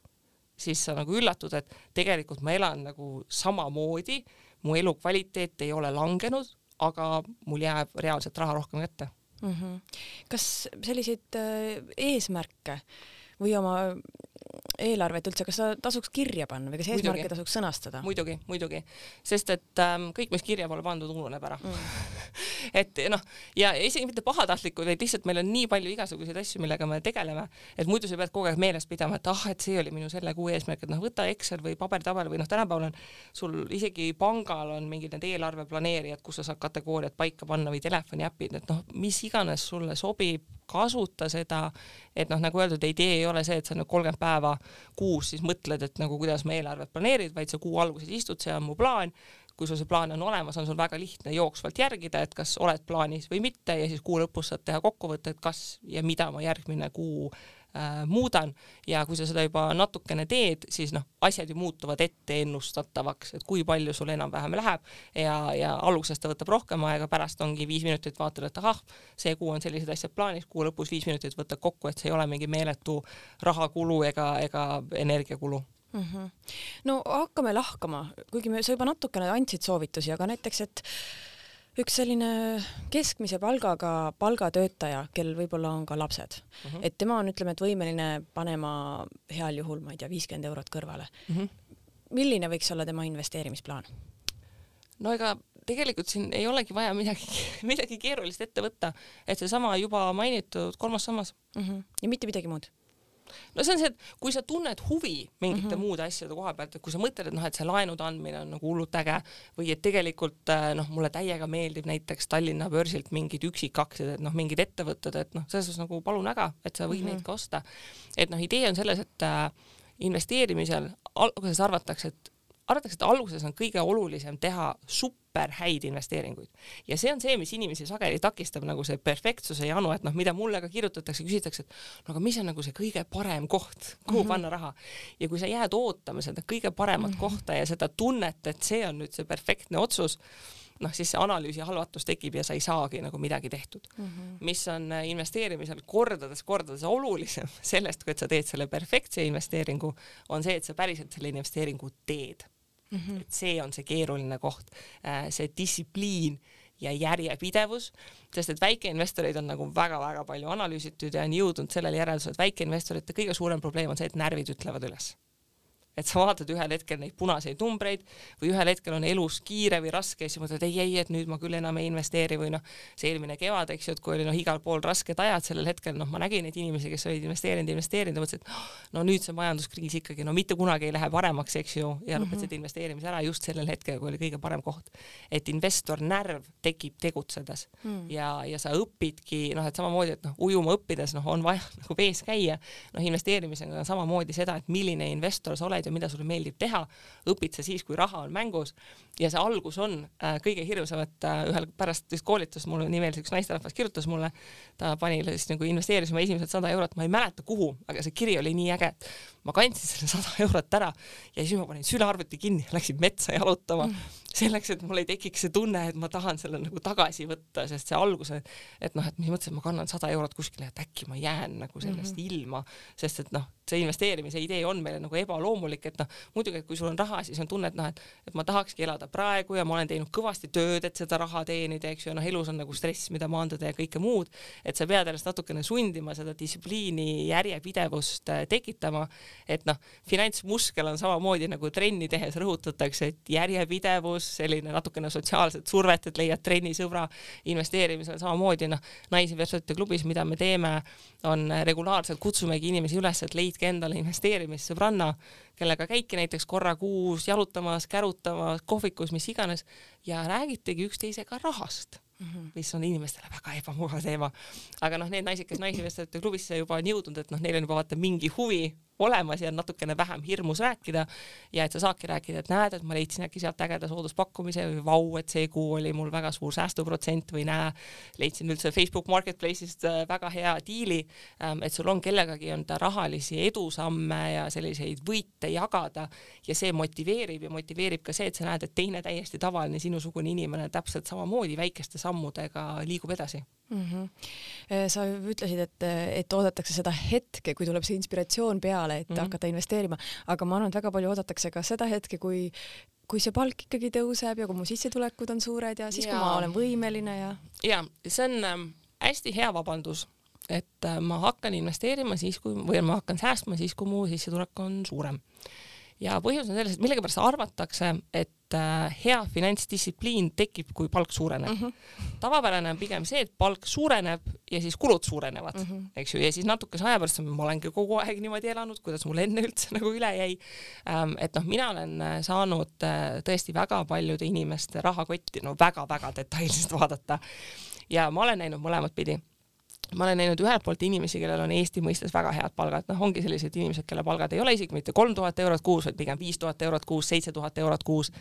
siis sa nagu üllatud, et tegelikult ma elan nagu samamoodi, mu elukvaliteet ei ole langenud, aga mul jääb reaalselt raha rohkem kätte mm. -hmm. kas selliseid äh, eesmärke või oma eelarvet üldse, kas ta tasuks kirja panna või kas eesmärke tasuks sõnastada? muidugi, muidugi, sest et ähm, kõik, mis kirja pole pandud, ununeb ära mm. et noh, ja isegi mitte pahatahtlikult, vaid lihtsalt meil on nii palju igasuguseid asju, millega me tegeleme, et muidu sa pead kogu aeg meeles pidama, et ah, et see oli minu selle kuu eesmärk, et noh, võta Excel või pabertabel või noh, tänapäeval on sul isegi pangal on mingid need eelarveplaneerijad, kus sa saad kategooriad paika panna või telefoniäpid, et noh, mis iganes sulle sobib, kasuta seda, et noh, nagu öeldud, idee ei ole see, et sa nüüd kolmkümmend päeva kuus siis mõtled, et nagu kuidas ma eelarvet planeerid, vaid sa kuu alguses istud, see on mu plaan, kui sul see plaan on olemas, on sul väga lihtne jooksvalt järgida, et kas oled plaanis või mitte ja siis kuu lõpus saad teha kokkuvõtte, et kas ja mida ma järgmine kuu muudan ja kui sa seda juba natukene teed, siis noh, asjad ju muutuvad ette ennustatavaks, et kui palju sul enam-vähem läheb ja, ja alguses ta võtab rohkem aega, pärast ongi viis minutit, vaatad, et ahah, see kuu on sellised asjad plaanis, kuu lõpus viis minutit võtad kokku, et see ei ole mingi meeletu rahakulu ega, ega energiakulu mm. -hmm. no hakkame lahkama, kuigi me, sa juba natukene andsid soovitusi, aga näiteks, et üks selline keskmise palgaga palgatöötaja, kel võib-olla on ka lapsed uh, mhm. -huh. et tema on, ütleme, et võimeline panema heal juhul, ma ei tea, viiskümmend eurot kõrvale uh. Mhm. -huh. milline võiks olla tema investeerimisplaan? no ega tegelikult siin ei olegi vaja midagi, midagi keerulist ette võtta, et seesama juba mainitud kolmas sammas uh. Mhm. -huh. ja mitte midagi muud no see on see, et kui sa tunned huvi mingite mm -hmm. muude asjade koha pealt, et kui sa mõtled, et noh, et see laenude andmine on nagu hullult äge või et tegelikult äh, noh, mulle täiega meeldib näiteks Tallinna börsilt mingid üksikaktsiad, et noh, mingid ettevõtted, et noh, selles suhtes nagu palun väga, et sa võid mm -hmm. neid ka osta. et noh, idee on selles, et äh, investeerimisel alguses arvatakse, et arvatakse, et alguses on kõige olulisem teha super häid investeeringuid ja see on see, mis inimesi sageli takistab nagu see perfektsuse janu, et noh, mida mulle ka kirjutatakse, küsitakse, et no aga mis on nagu see kõige parem koht, kuhu mm -hmm. panna raha ja kui sa jääd ootama seda kõige paremat mm -hmm. kohta ja seda tunnet, et see on nüüd see perfektne otsus, noh, siis see analüüsi halvatus tekib ja sa ei saagi nagu midagi tehtud mm. -hmm. mis on äh, investeerimisel kordades-kordades olulisem sellest, kui et sa teed selle perfektse investeeringu, on see, et sa päriselt selle investeeringu teed mm. -hmm. et see on see keeruline koht, äh, see distsipliin ja järjepidevus, sest et väikeinvestoreid on nagu väga-väga palju analüüsitud ja on jõudnud sellele järeldusele, et väikeinvestorite kõige suurem probleem on see, et närvid ütlevad üles et sa vaatad ühel hetkel neid punaseid numbreid või ühel hetkel on elus kiire või raske ja siis mõtled ei, ei, et nüüd ma küll enam ei investeeri või noh, see eelmine kevad, eks ju, et kui oli noh, igal pool rasked ajad sellel hetkel, noh, ma nägin neid inimesi, kes olid investeerinud, investeerinud ja mõtlesid, et no nüüd see majanduskriis ikkagi no mitte kunagi ei lähe paremaks, eks ju, ja lõpetasid mm -hmm. investeerimise ära just sellel hetkel, kui oli kõige parem koht. et investor närv tekib tegutsedes mm. ja, ja sa õpidki noh, et samamoodi, et noh, ujuma õppides noh, on vaja nagu vees käia, noh, investeerimisega on samamoodi seda, et milline investor sa oled ja mida sulle meeldib teha, õpid sa siis, kui raha on mängus. Ja see algus on äh, kõige hirmsam, et äh, ühel pärast vist koolitust mulle nii veel üks naisterahvas kirjutas mulle, ta pani siis nagu investeeris oma esimesed sada eurot, ma ei mäleta, kuhu, aga see kiri oli nii äge, et ma kandsin selle sada eurot ära ja siis ma panin sülearvuti kinni, läksin metsa jalutama mm selleks, et mul ei tekiks see tunne, et ma tahan selle nagu tagasi võtta, sest see alguse, et noh, et mis mõttes, et ma kannan sada eurot kuskile, et äkki ma jään nagu sellest mm -hmm. ilma, sest et noh, see investeerimise idee on meile nagu ebaloomulik, et noh, muidugi, et kui sul on raha, siis on tunne, et noh, et, et ma tahakski elada praegu ja ma olen teinud kõvasti tööd, et seda raha teenida, eks ju, noh, elus on nagu stress, mida maandada ja kõike muud, et sa pead ennast natukene sundima seda distsipliini järjepidevust äh, tekitama, et noh, finantsmuskel on samamoodi nagu trenni tehes rõhutatakse, et järjepidevus, selline natukene sotsiaalset survet, et leiad trennisõbra, investeerimisel samamoodi noh, naisinvestorite klubis, mida me teeme, on regulaarselt kutsumegi inimesi üles, et leidke endale investeerimissõbranna, kellega käidki näiteks korra kuus jalutamas, kärutamas, kohvikus, mis iganes ja räägitegi üksteisega rahast Mm -hmm. mis on inimestele väga ebamugav teema. aga noh, need naised, kes naisinvestorite klubisse juba on jõudnud, et noh, neil on juba vaata mingi huvi olemas ja natukene vähem hirmus rääkida ja et sa saadki rääkida, et näed, et ma leidsin äkki sealt ägeda sooduspakkumise või vau, et see kuu oli mul väga suur säästuprotsent või näe, leidsin üldse Facebook Marketplace'ist äh, väga hea diili, ähm, et sul on kellegagi anda rahalisi edusamme ja selliseid võite jagada ja see motiveerib ja motiveerib ka see, et sa näed, et teine täiesti tavaline sinusugune inimene täpselt samamoodi väikeste sammudega liigub edasi mm. -hmm. sa ütlesid, et, et oodatakse seda hetke, kui tuleb see inspiratsioon peale, et mm -hmm. hakata investeerima, aga ma arvan, et väga palju oodatakse ka seda hetke, kui kui see palk ikkagi tõuseb ja kui mu sissetulekud on suured ja siis, kui ma olen võimeline ja. ja see on ähm, hästi hea vabandus, et äh, ma hakkan investeerima siis, kui või ma hakkan säästma siis, kui mu sissetulek on suurem ja põhjus on selles, et millegipärast arvatakse, et äh, hea finantsdistsipliin tekib, kui palk suureneb mm. -hmm. tavapärane on pigem see, et palk suureneb ja siis kulud suurenevad mm, -hmm. eks ju, ja siis natukese aja pärast ma olengi kogu aeg niimoodi elanud, kuidas mul enne üldse nagu üle jäi ähm,. et noh, mina olen äh, saanud äh, tõesti väga paljude inimeste rahakotti no väga-väga detailselt vaadata ja ma olen näinud mõlemat pidi ma olen näinud ühelt poolt inimesi, kellel on Eesti mõistes väga head palgad, noh, ongi sellised inimesed, kelle palgad ei ole isegi mitte kolm tuhat eurot kuus, vaid pigem viis tuhat eurot kuus, seitse tuhat eurot kuus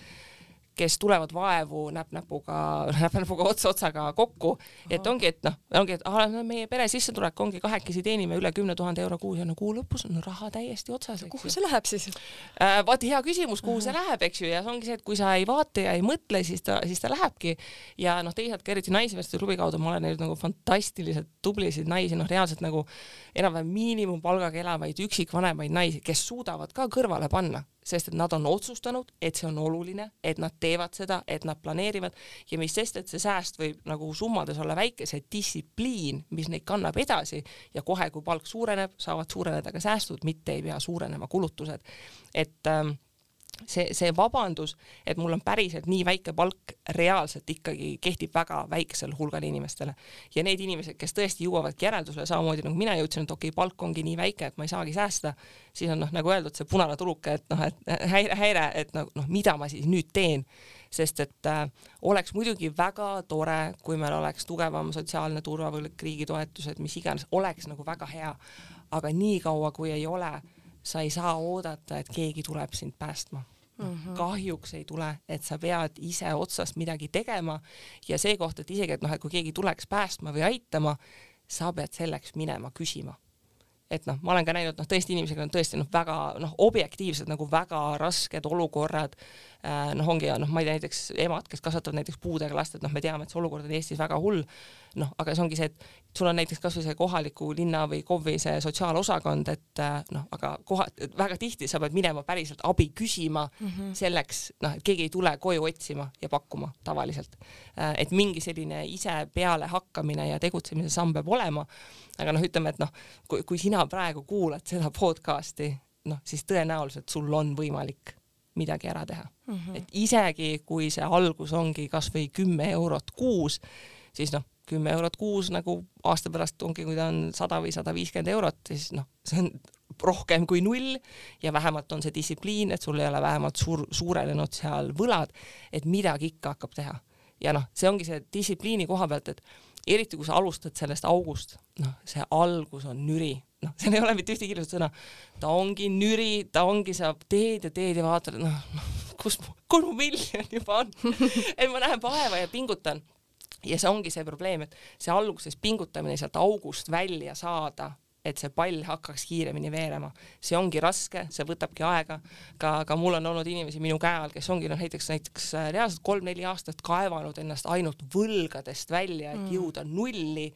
kes tulevad vaevu näpp-näpuga, näpp-näpuga ots-otsaga kokku, et ongi, et noh, ongi, et ah, no meie pere sissetulek ongi kahekesi teenime üle kümne tuhande euro kuus ja no kuu lõpus on raha täiesti otsas. kuhu see läheb siis äh,? vaat hea küsimus, kuhu see läheb, eks ju, ja see ongi see, et kui sa ei vaata ja ei mõtle, siis ta, siis ta lähebki. ja noh, teisalt ka eriti Naisvestide klubi kaudu ma olen näinud nagu fantastiliselt tublisid naisi, noh, reaalselt nagu enam-vähem miinimumpalgaga elavaid üksikvanemaid naisi, kes suudavad ka kõrvale panna sest et nad on otsustanud, et see on oluline, et nad teevad seda, et nad planeerivad ja mis sest, et see sääst võib nagu summades olla väike, see distsipliin, mis neid kannab edasi ja kohe, kui palk suureneb, saavad suureneda ka säästud, mitte ei pea suurenema kulutused. et ähm, see, see vabandus, et mul on päriselt nii väike palk, reaalselt ikkagi kehtib väga väiksele hulgale inimestele. ja need inimesed, kes tõesti jõuavadki järeldusele samamoodi nagu mina jõudsin, et okei okay,, palk ongi nii väike, et ma ei saagi säästa, siis on noh, nagu öeldud, see punane tuluke, et noh, et häire, häire, et noh, noh, mida ma siis nüüd teen sest et äh, oleks muidugi väga tore, kui meil oleks tugevam sotsiaalne turvavõlg, riigi toetused, mis iganes, oleks nagu väga hea. aga niikaua, kui ei ole sa ei saa oodata, et keegi tuleb sind päästma Mm -hmm. kahjuks ei tule, et sa pead ise otsast midagi tegema ja see koht, et isegi, et noh, et kui keegi tuleks päästma või aitama, sa pead selleks minema küsima. et noh, ma olen ka näinud noh, tõesti inimesega on tõesti noh, väga noh, objektiivselt nagu väga rasked olukorrad. Noh, ongi ja noh, ma ei tea, näiteks emad, kes kasvatavad näiteks puudega last, et noh, me teame, et see olukord on Eestis väga hull. noh, aga see ongi see, et sul on näiteks kasvõi see kohaliku linna või KOV-i see sotsiaalosakond, et äh, noh, aga koha, väga tihti sa pead minema päriselt abi küsima mm -hmm. selleks, noh, et keegi ei tule koju otsima ja pakkuma tavaliselt äh,. et mingi selline ise peale hakkamine ja tegutsemise samm peab olema aga noh, ütleme, et noh, kui, kui sina praegu kuulad seda podcast'i, noh, siis tõenäoliselt sul on võimalik midagi ära teha mm. -hmm. et isegi kui see algus ongi kasvõi kümme eurot kuus, siis noh, kümme eurot kuus nagu aasta pärast ongi, kui ta on sada või sada viiskümmend eurot, siis noh, see on rohkem kui null ja vähemalt on see distsipliin, et sul ei ole vähemalt suur, suurenenud seal võlad, et midagi ikka hakkab teha. ja noh, see ongi see distsipliini koha pealt, et eriti kui sa alustad sellest august, noh, see algus on nüri, noh, seal ei ole mitte ühtegi ilusat sõna. ta ongi nüri, ta ongi, sa teed ja teed ja vaatad, noh, noh, kus, kus mu miljon juba on et ma näen vaeva ja pingutan. ja see ongi see probleem, et see alguses pingutamine sealt august välja saada et see pall hakkaks kiiremini veerema. see ongi raske, see võtabki aega, ka, ka mul on olnud inimesi minu käe all, kes ongi noh, näiteks, näiteks äh, reaalselt kolm-neli aastat kaevanud ennast ainult võlgadest välja, et mm. jõuda nulli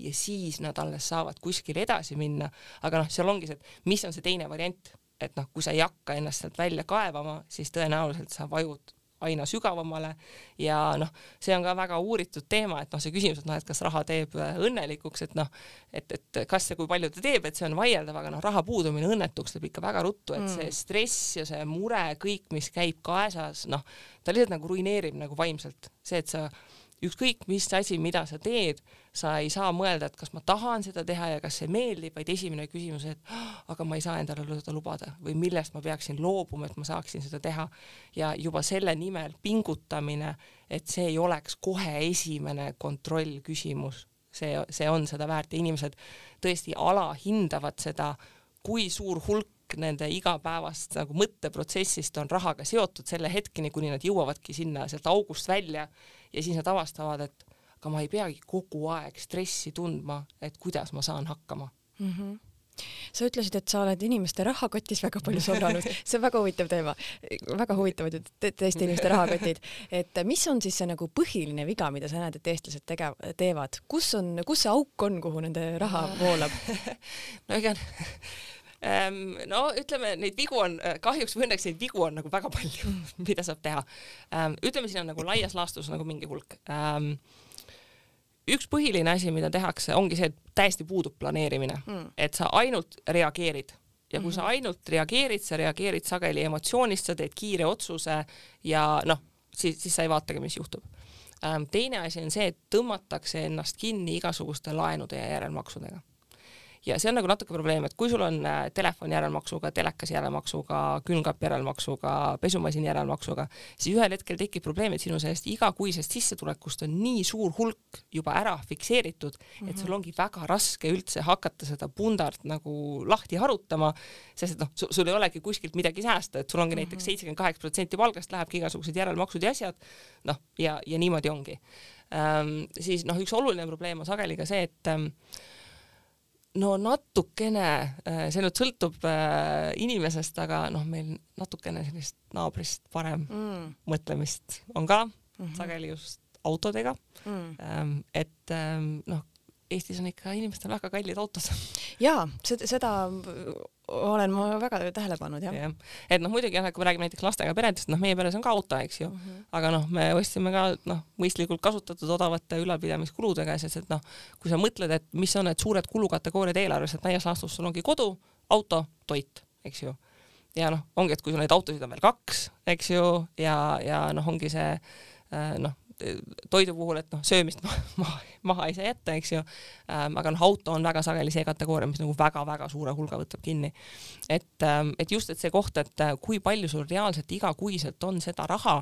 ja siis nad alles saavad kuskile edasi minna. aga noh, seal ongi see, et mis on see teine variant, et noh, kui sa ei hakka ennast sealt välja kaevama, siis tõenäoliselt sa vajud aina sügavamale ja noh, see on ka väga uuritud teema, et noh, see küsimus, et noh, et kas raha teeb äh, õnnelikuks, et noh, et, et kas ja kui palju ta teeb, et see on vaieldav, aga noh, raha puudumine õnnetuks teeb ikka väga ruttu, et mm. see stress ja see mure, kõik, mis käib kaasas, noh, ta lihtsalt nagu ruineerib nagu vaimselt, see, et sa ükskõik mis asi, mida sa teed, sa ei saa mõelda, et kas ma tahan seda teha ja kas see meeldib, vaid esimene küsimus, et ah, aga ma ei saa endale seda lubada või millest ma peaksin loobuma, et ma saaksin seda teha. ja juba selle nimel pingutamine, et see ei oleks kohe esimene kontrollküsimus, see, see on seda väärt ja inimesed tõesti alahindavad seda, kui suur hulk nende igapäevast nagu mõtteprotsessist on rahaga seotud selle hetkeni, kuni nad jõuavadki sinna sealt august välja ja siis nad avastavad, et aga ma ei peagi kogu aeg stressi tundma, et kuidas ma saan hakkama. Mm. -hmm sa ütlesid, et sa oled inimeste rahakotis väga palju solanud, see on väga huvitav teema, väga huvitavad teiste inimeste rahakotid. et mis on siis see nagu põhiline viga, mida sa näed, et eestlased tege-, teevad, kus on, kus see auk on, kuhu nende raha voolab? No ega no ütleme, neid vigu on äh, kahjuks või õnneks neid vigu on nagu väga palju, mida saab teha. Ehm, ütleme, siin on nagu laias laastus nagu mingi hulk. Ehm, üks põhiline asi, mida tehakse, ongi see, et täiesti puudub planeerimine mm., et sa ainult reageerid ja kui mm -hmm. sa mhm. ainult reageerid, sa reageerid sageli emotsioonist, sa teed kiire otsuse ja noh, siis, siis sa ei vaatagi, mis juhtub. teine asi on see, et tõmmatakse ennast kinni igasuguste laenude ja järelmaksudega ja see on nagu natuke probleem, et kui sul on äh, telefon järelmaksuga, telekas järelmaksuga, külmkapp järelmaksuga, pesumasin järelmaksuga, siis ühel hetkel tekib probleem, et sinu sellest igakuisest sissetulekust on nii suur hulk juba ära fikseeritud, et sul mhm. ongi väga raske üldse hakata seda pundart nagu lahti harutama, sest et noh, sul ei olegi kuskilt midagi säästa, et sul ongi näiteks mhm. seitsekümmend kaheksa protsenti palgast lähebki igasugused järelmaksud ja asjad, noh, ja, ja niimoodi ongi ähm,. siis noh, üks oluline probleem on sageli ka see, et ähm, no natukene, äh, see nüüd sõltub äh, inimesest, aga noh, meil natukene sellist naabrist parem mm. mõtlemist on ka mm, -hmm. sageli just autodega mm.. Ähm, et ähm, noh, Eestis on ikka inimestel väga kallid autod. jaa, seda, seda olen ma väga tähele pannud jah ja.. et noh, muidugi jah, kui me räägime näiteks lastega peredest, noh, meie peres on ka auto, eks ju mm, -hmm. aga noh, me ostsime ka noh, mõistlikult kasutatud odavate ülalpidamiskuludega, sest et noh, kui sa mõtled, et mis on need suured kulukategooriad eelarves, et laias laastus sul ongi kodu, auto, toit, eks ju. ja noh, ongi, et kui sul neid autosid on veel kaks, eks ju, ja, ja noh, ongi see äh, noh, toidu puhul, et noh, söömist maha, maha, maha ei saa jätta, eks ju ähm,. aga noh, auto on väga sageli see kategooria, mis nagu väga-väga suure hulga võtab kinni. et ähm,, et just, et see koht, et äh, kui palju sul reaalselt igakuiselt on seda raha,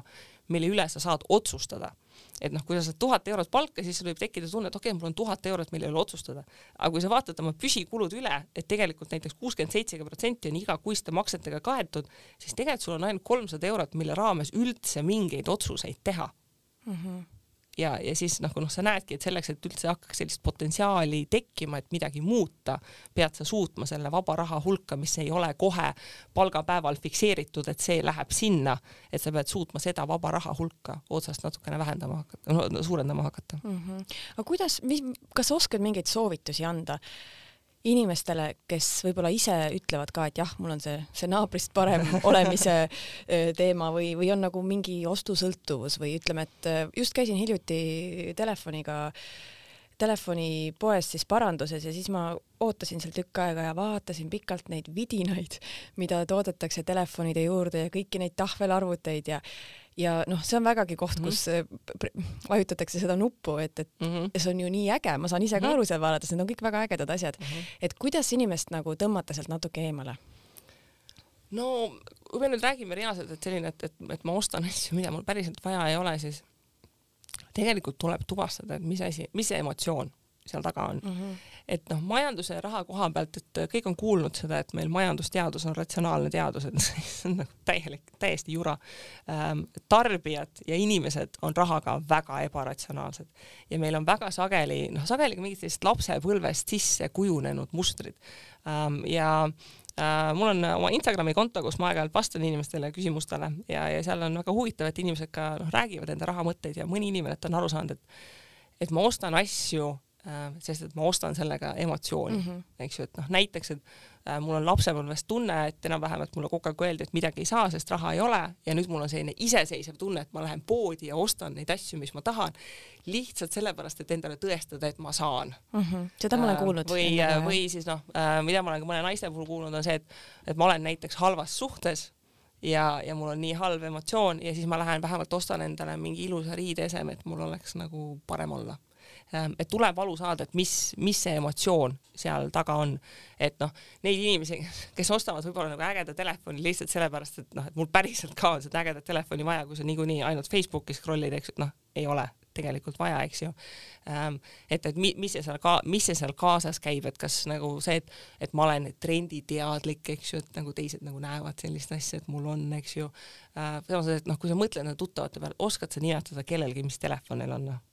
mille üle sa saad otsustada et noh, kui sa saad tuhat eurot palka, siis sul võib tekkida tunne, et okei okay,, mul on tuhat eurot, mille üle otsustada. aga kui sa vaatad oma püsikulud üle, et tegelikult näiteks kuuskümmend seitse protsenti on igakuiste maksetega kaetud, siis tegelikult sul on ainult kolmsada eurot, mille raames üldse mingeid otsuseid teha mm. -hmm. ja, ja siis kui noh, sa näedki, et selleks, et üldse hakkaks sellist potentsiaali tekkima, et midagi muuta, pead sa suutma selle vaba raha hulka, mis ei ole kohe palgapäeval fikseeritud, et see läheb sinna, et sa pead suutma seda vaba raha hulka otsast natukene vähendama hakata no,, suurendama hakata mm. -hmm. aga kuidas, mis, kas sa oskad mingeid soovitusi anda? Inimestele, kes võib-olla ise ütlevad ka, et jah, mul on see, see naabrist parem olemise teema või, või on nagu mingi ostusõltuvus või ütleme, et just käisin hiljuti telefoniga telefonipoes siis paranduses ja siis ma ootasin seal tükk aega ja vaatasin pikalt neid vidinaid, mida toodetakse telefonide juurde ja kõiki neid tahvelarvuteid ja ja noh, see on vägagi koht, kus mm -hmm. vajutatakse seda nuppu, et, et mm -hmm. see on ju nii äge, ma saan ise ka mm -hmm. aru seal vaadates, need on kõik väga ägedad asjad mm. -hmm. et kuidas inimest nagu tõmmata sealt natuke eemale? no kui me nüüd räägime reaalselt, et selline, et, et, et ma ostan asju, mida mul päriselt vaja ei ole, siis tegelikult tuleb tuvastada, et mis asi, mis see emotsioon seal taga on mm. -hmm. Et noh, majanduse ja raha koha pealt, et kõik on kuulnud seda, et meil majandusteadus on ratsionaalne teadus, et see on nagu täielik, täiesti jura ähm,. tarbijad ja inimesed on rahaga väga ebaratsionaalsed ja meil on väga sageli, noh, sageli ka mingid sellised lapsepõlvest sisse kujunenud mustrid ähm, ja Uh, mul on oma Instagrami konto, kus ma aeg-ajalt vastan inimestele küsimustele ja, ja seal on väga huvitav, et inimesed ka noh, räägivad enda rahamõtteid ja mõni inimene on aru saanud, et et ma ostan asju Äh, sest et ma ostan sellega emotsiooni mm, -hmm. eks ju, et noh, näiteks, et äh, mul on lapsepõlvest tunne, et enam-vähem, et mulle kogu aeg öeldi, et midagi ei saa, sest raha ei ole ja nüüd mul on selline iseseisev tunne, et ma lähen poodi ja ostan neid asju, mis ma tahan, lihtsalt sellepärast, et endale tõestada, et ma saan mm. -hmm. seda ma olen äh, kuulnud. või, või siis noh, mida ma olen ka mõne naiste puhul kuulnud, on see, et, et ma olen näiteks halvas suhtes ja, ja mul on nii halb emotsioon ja siis ma lähen vähemalt ostan endale mingi ilusa riideeseme, et mul oleks nagu parem olla et tuleb aru saada, et mis, mis see emotsioon seal taga on. et noh, neid inimesi, kes ostavad võib-olla nagu ägeda telefoni lihtsalt sellepärast, et noh, et mul päriselt ka on seda ägedat telefoni vaja, kui sa niikuinii ainult Facebooki scroll'id, eks noh, ei ole tegelikult vaja, eks ju. Ähm, et, et mi, mis see seal ka, mis see seal kaasas käib, et kas nagu see, et, et ma olen trenditeadlik, eks ju, et nagu teised nagu näevad sellist asja, et mul on, eks ju. Äh, samas, et noh, kui sa mõtled tuttavate peale, oskad sa nimetada kellelgi, mis telefon neil on, noh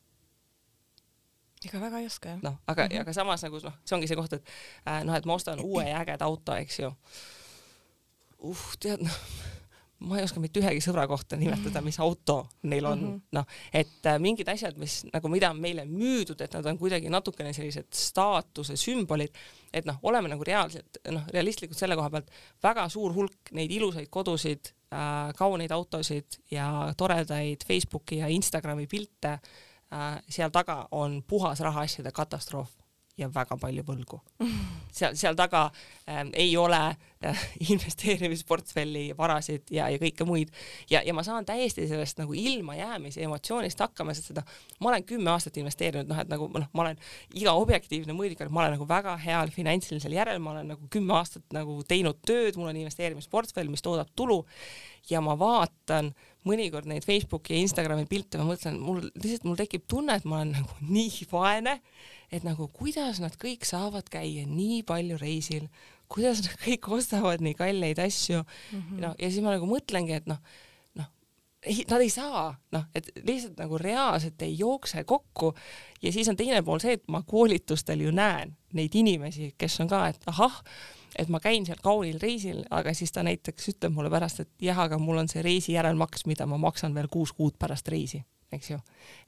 ega väga ei oska jah. noh, aga mm, -hmm. aga samas nagu noh, see ongi see koht, et äh, noh, et ma ostan uue ja ägeda auto, eks ju. uh, tead noh, ma ei oska mitte ühegi sõbra kohta nimetada, mis auto neil on mm -hmm., noh, et äh, mingid asjad, mis nagu, mida on meile müüdud, et nad on kuidagi natukene sellised staatuse sümbolid, et noh, oleme nagu reaalselt noh, realistlikud selle koha pealt, väga suur hulk neid ilusaid kodusid äh,, kauneid autosid ja toredaid Facebooki ja Instagrami pilte äh, seal taga on puhas rahaasjade katastroof ja väga palju võlgu. seal, seal taga äh, ei ole äh, investeerimisportfelli varasid ja, ja kõike muid ja, ja ma saan täiesti sellest nagu ilmajäämise emotsioonist hakkama, sest seda ma olen kümme aastat investeerinud, noh, et nagu noh, ma olen iga objektiivne mõõdik, ma olen nagu väga heal finantsilisel järel, ma olen nagu kümme aastat nagu teinud tööd, mul on investeerimisportfell, mis toodab tulu ja ma vaatan mõnikord neid Facebooki ja Instagrami pilte, ma mõtlen, mul lihtsalt, mul tekib tunne, et ma olen nagu nii vaene, et nagu kuidas nad kõik saavad käia nii palju reisil, kuidas nad kõik ostavad nii kalleid asju mm. -hmm. no ja siis ma nagu mõtlengi, et noh, noh, nad ei saa, noh, et lihtsalt nagu reaalselt ei jookse kokku ja siis on teine pool see, et ma koolitustel ju näen neid inimesi, kes on ka, et ahah et ma käin seal kaunil reisil, aga siis ta näiteks ütleb mulle pärast, et jah, aga mul on see reisi järelmaks, mida ma maksan veel kuus kuud pärast reisi eks ju.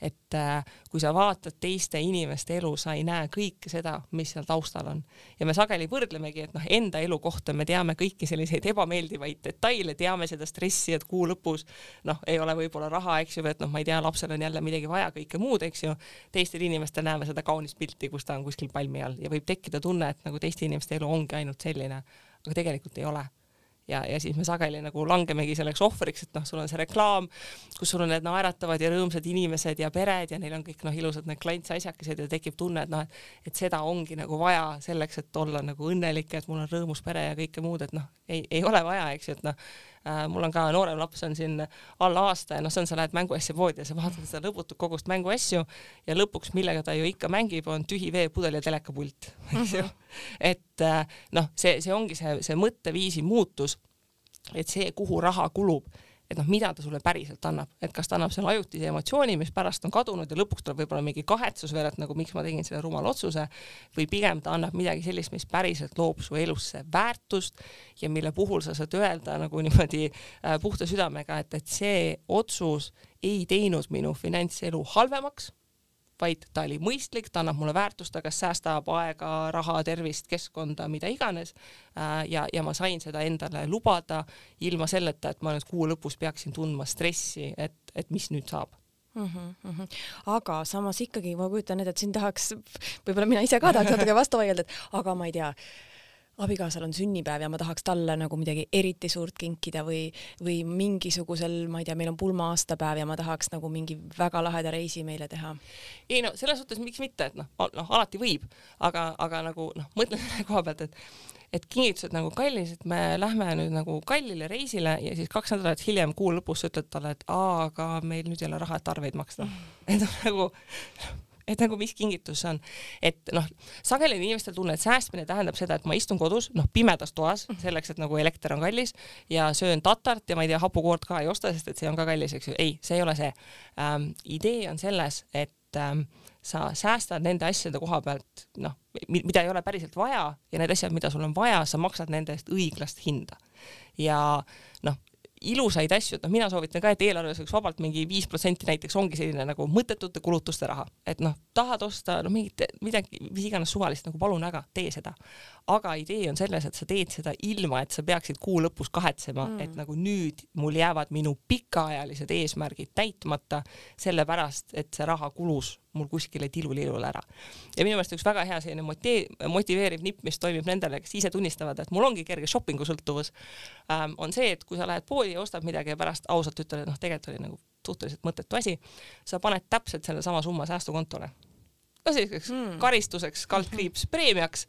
et äh, kui sa vaatad teiste inimeste elu, sa ei näe kõike seda, mis seal taustal on. ja me sageli võrdlemegi, et noh, enda elu kohta me teame kõiki selliseid ebameeldivaid detaile, teame seda stressi, et kuu lõpus noh, ei ole võib-olla raha, eks ju, või et noh, ma ei tea, lapsel on jälle midagi vaja, kõike muud, eks ju. teistel inimestel näeme seda kaunist pilti, kus ta on kuskil palmi all ja võib tekkida tunne, et nagu teiste inimeste elu ongi ainult selline, aga tegelikult ei ole ja, ja siis me sageli nagu langemegi selleks ohvriks, et noh, sul on see reklaam, kus sul on need naeratavad ja rõõmsad inimesed ja pered ja neil on kõik noh, ilusad need klantsasjakesed ja tekib tunne, et noh, et, seda ongi nagu vaja selleks, et olla nagu õnnelik et mul on rõõmus pere ja kõike muud, et noh, ei, ei ole vaja, eks ju, et noh mul on ka noorem laps on siin alla aasta ja noh, see on, sa lähed mänguasja poodi ja sa vaatad seda lõputut kogust mänguasju ja lõpuks, millega ta ju ikka mängib, on tühi veepudel ja telekapult, eks ju. Mhm. et äh, noh, see, see ongi see, see mõtteviisi muutus, et see, kuhu raha kulub, et noh, mida ta sulle päriselt annab, et kas ta annab selle ajutise emotsiooni, mis pärast on kadunud ja lõpuks tuleb võib-olla mingi kahetsus veel, et nagu miks ma tegin selle rumala otsuse, või pigem ta annab midagi sellist, mis päriselt loob su elusse väärtust ja mille puhul sa saad öelda nagu niimoodi äh, puhta südamega, et, et see otsus ei teinud minu finantselu halvemaks vaid ta oli mõistlik, ta annab mulle väärtust, ta kas säästab aega, raha, tervist, keskkonda, mida iganes. Äh, ja, ja ma sain seda endale lubada ilma selleta, et ma nüüd kuu lõpus peaksin tundma stressi, et, et mis nüüd saab Mm -hmm, mm -hmm. aga samas ikkagi ma kujutan ette, et siin tahaks, võib-olla mina ise ka tahaks natuke vastu vaielda, et aga ma ei tea, abikaasal on sünnipäev ja ma tahaks talle nagu midagi eriti suurt kinkida või, või mingisugusel, ma ei tea, meil on pulma aastapäev ja ma tahaks nagu mingi väga laheda reisi meile teha. ei no selles suhtes miks mitte, et noh, noh alati võib, aga, aga nagu noh, mõtlen selle koha pealt, et et kingitused nagu kallis, et me lähme nüüd nagu kallile reisile ja siis kaks nädalat hiljem kuu lõpus sa ütled talle, et aa, aga meil nüüd ei ole raha, et arveid maksta. et noh, nagu et nagu mis kingitus see on, et noh, sageli on inimestel tunne, et säästmine tähendab seda, et ma istun kodus, noh, pimedas toas, selleks, et nagu elekter on kallis ja söön tatart ja ma ei tea, hapukoort ka ei osta, sest et see on ka kallis, eks ju. ei, see ei ole see ähm,. idee on selles, et ähm, sa säästad nende asjade koha pealt, noh, mida ei ole päriselt vaja ja need asjad, mida sul on vaja, sa maksad nende eest õiglast hinda. ja noh, ilusaid asju, et noh, mina soovitan ka, et eelarves võiks vabalt mingi viis protsenti näiteks ongi selline nagu mõttetute kulutuste raha, et noh, tahad osta no mingit midagi, mis iganes suvalist, nagu palun väga, tee seda. aga idee on selles, et sa teed seda ilma, et sa peaksid kuu lõpus kahetsema mm., et nagu nüüd mul jäävad minu pikaajalised eesmärgid täitmata, sellepärast et see raha kulus mul kuskile tilulilule ära. ja minu meelest üks väga hea selline motiv-, motiveeriv nipp, mis toimib nendele, kes ise tunnistavad, et mul ongi kerge shopping'u sõltuvus ähm,, on see, et kui sa lähed poodi ja ostad midagi ja pärast ausalt ütled, et noh, tegelikult oli nagu suhteliselt mõttetu asi, sa paned täpselt sellesama summa säästukontole no selliseks mm. karistuseks, kaldkriips preemiaks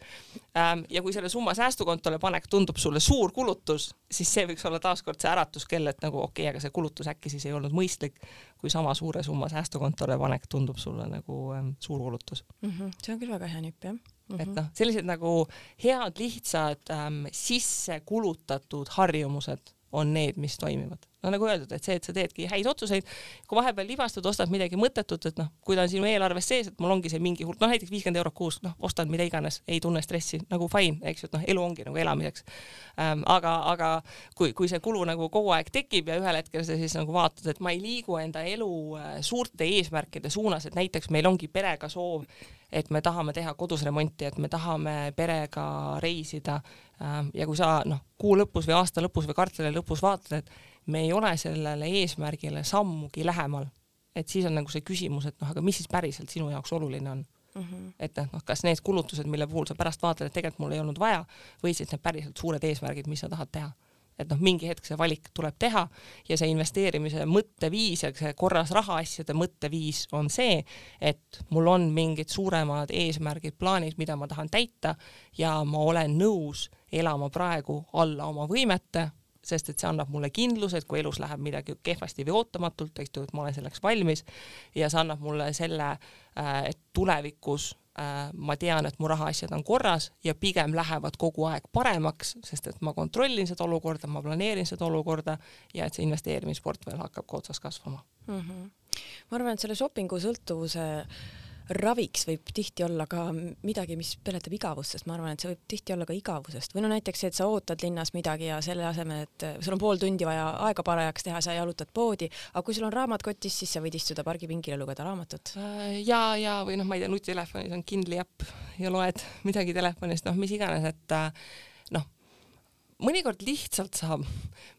ähm,. ja kui selle summa säästukontole panek tundub sulle suur kulutus, siis see võiks olla taaskord see äratuskell, et nagu okei okay,, aga see kulutus äkki siis ei olnud mõistlik, kui sama suure summa säästukontole panek tundub sulle nagu ähm, suur kulutus mm. -hmm. see on küll väga hea nipp, jah mm. -hmm. et noh, sellised nagu head, lihtsad ähm, sisse kulutatud harjumused on need, mis toimivad. No nagu öeldud, et see, et sa teedki häid otsuseid, kui vahepeal libastud, ostad midagi mõttetut, et noh, kui ta on sinu eelarves sees, et mul ongi see mingi hulk, noh näiteks viiskümmend eurot kuus, noh ostad mida iganes, ei tunne stressi, nagu fine, eks ju, et noh, elu ongi nagu elamiseks ähm,. aga, aga kui, kui see kulu nagu kogu aeg tekib ja ühel hetkel sa siis nagu vaatad, et ma ei liigu enda elu äh, suurte eesmärkide suunas, et näiteks meil ongi perega soov et me tahame teha kodus remonti, et me tahame perega reisida ähm, ja kui sa noh, kuu lõpus või aasta lõpus või kvartali lõpus vaatad, et me ei ole sellele eesmärgile sammugi lähemal, et siis on nagu see küsimus, et noh, aga mis siis päriselt sinu jaoks oluline on? Mm -hmm. et noh, kas need kulutused, mille puhul sa pärast vaatad, et tegelikult mul ei olnud vaja, või siis need päriselt suured eesmärgid, mis sa tahad teha. Et noh, mingi hetk see valik tuleb teha ja see investeerimise mõtteviis ja see korras rahaasjade mõtteviis on see, et mul on mingid suuremad eesmärgid plaanis, mida ma tahan täita ja ma olen nõus elama praegu alla oma võimete, sest et see annab mulle kindluse, et kui elus läheb midagi kehvasti või ootamatult, eks ju, et ma olen selleks valmis ja see annab mulle selle, äh, et tulevikus Äh, ma tean, et mu rahaasjad on korras ja pigem lähevad kogu aeg paremaks, sest et ma kontrollin seda olukorda, ma planeerin seda olukorda ja et see investeerimisportfell hakkab ka otsas kasvama mm. -hmm. ma arvan, et selle shopping'u sõltuvuse äh, raviks võib tihti olla ka midagi, mis peletab igavust, sest ma arvan, et see võib tihti olla ka igavusest või no näiteks see, et sa ootad linnas midagi ja selle asemel, et sul on pool tundi vaja aega parajaks teha, sa jalutad poodi, aga kui sul on raamat kotis, siis sa võid istuda pargipingil ja lugeda raamatut. Äh, ja, ja või noh, ma ei tea, nutitelefonis on Kindli äpp ja loed midagi telefonist, noh, mis iganes, et äh, noh, mõnikord lihtsalt saab,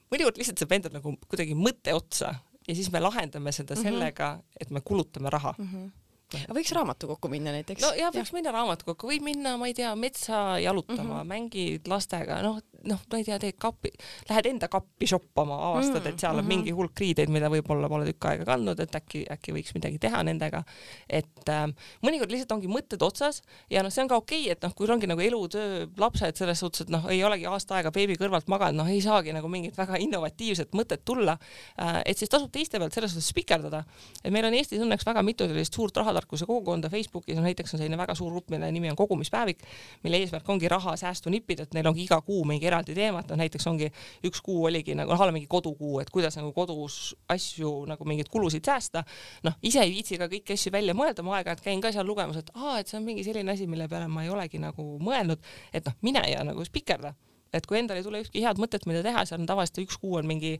mõnikord lihtsalt saab endal nagu kuidagi mõte otsa ja siis me lahendame seda mm -hmm. sellega, et me kulutame raha mm. -hmm võiks raamatukokku minna näiteks? no ja võiks ja. minna raamatukokku, võib minna, ma ei tea, metsa jalutama mm, -hmm. mängid lastega, noh, noh, ma ei tea, teed kapi, lähed enda kappi shoppama, avastad, et seal on mm -hmm. mingi hulk riideid, mida võib-olla pole tükk aega kandnud, et äkki, äkki võiks midagi teha nendega. et äh, mõnikord lihtsalt ongi mõtted otsas ja noh, see on ka okei okay,, et noh, kui ongi nagu elutöö, lapsed selles suhtes, et noh, ei olegi aasta aega beebi kõrvalt maganud, noh, ei saagi nagu mingit väga innovatiivset mõtet tulla äh,. et siis tasub teiste pealt selles suhtes spikerdada. et meil on Eestis õnneks väga mitu sellist suurt rahatarkuse kogukonda Facebookis on näiteks on selline väga suur grupp, mille nimi on kogumispäevik, mille eesmärk ongi raha säästu nippida, et neil ongi iga kuu mingi eraldi teema, et noh, näiteks ongi üks kuu oligi nagu noh, mingi kodukuu, et kuidas nagu kodus asju nagu mingeid kulusid säästa. noh, ise ei viitsi ka kõiki asju välja mõelda, ma aeg-ajalt käin ka seal lugemas, et aa, et see on mingi selline asi, mille peale ma ei olegi nagu mõelnud, et noh, mine ja nagu spikerda, et kui endal ei tule ükski head mõtet, mida teha, seal on tavaliselt üks kuu on mingi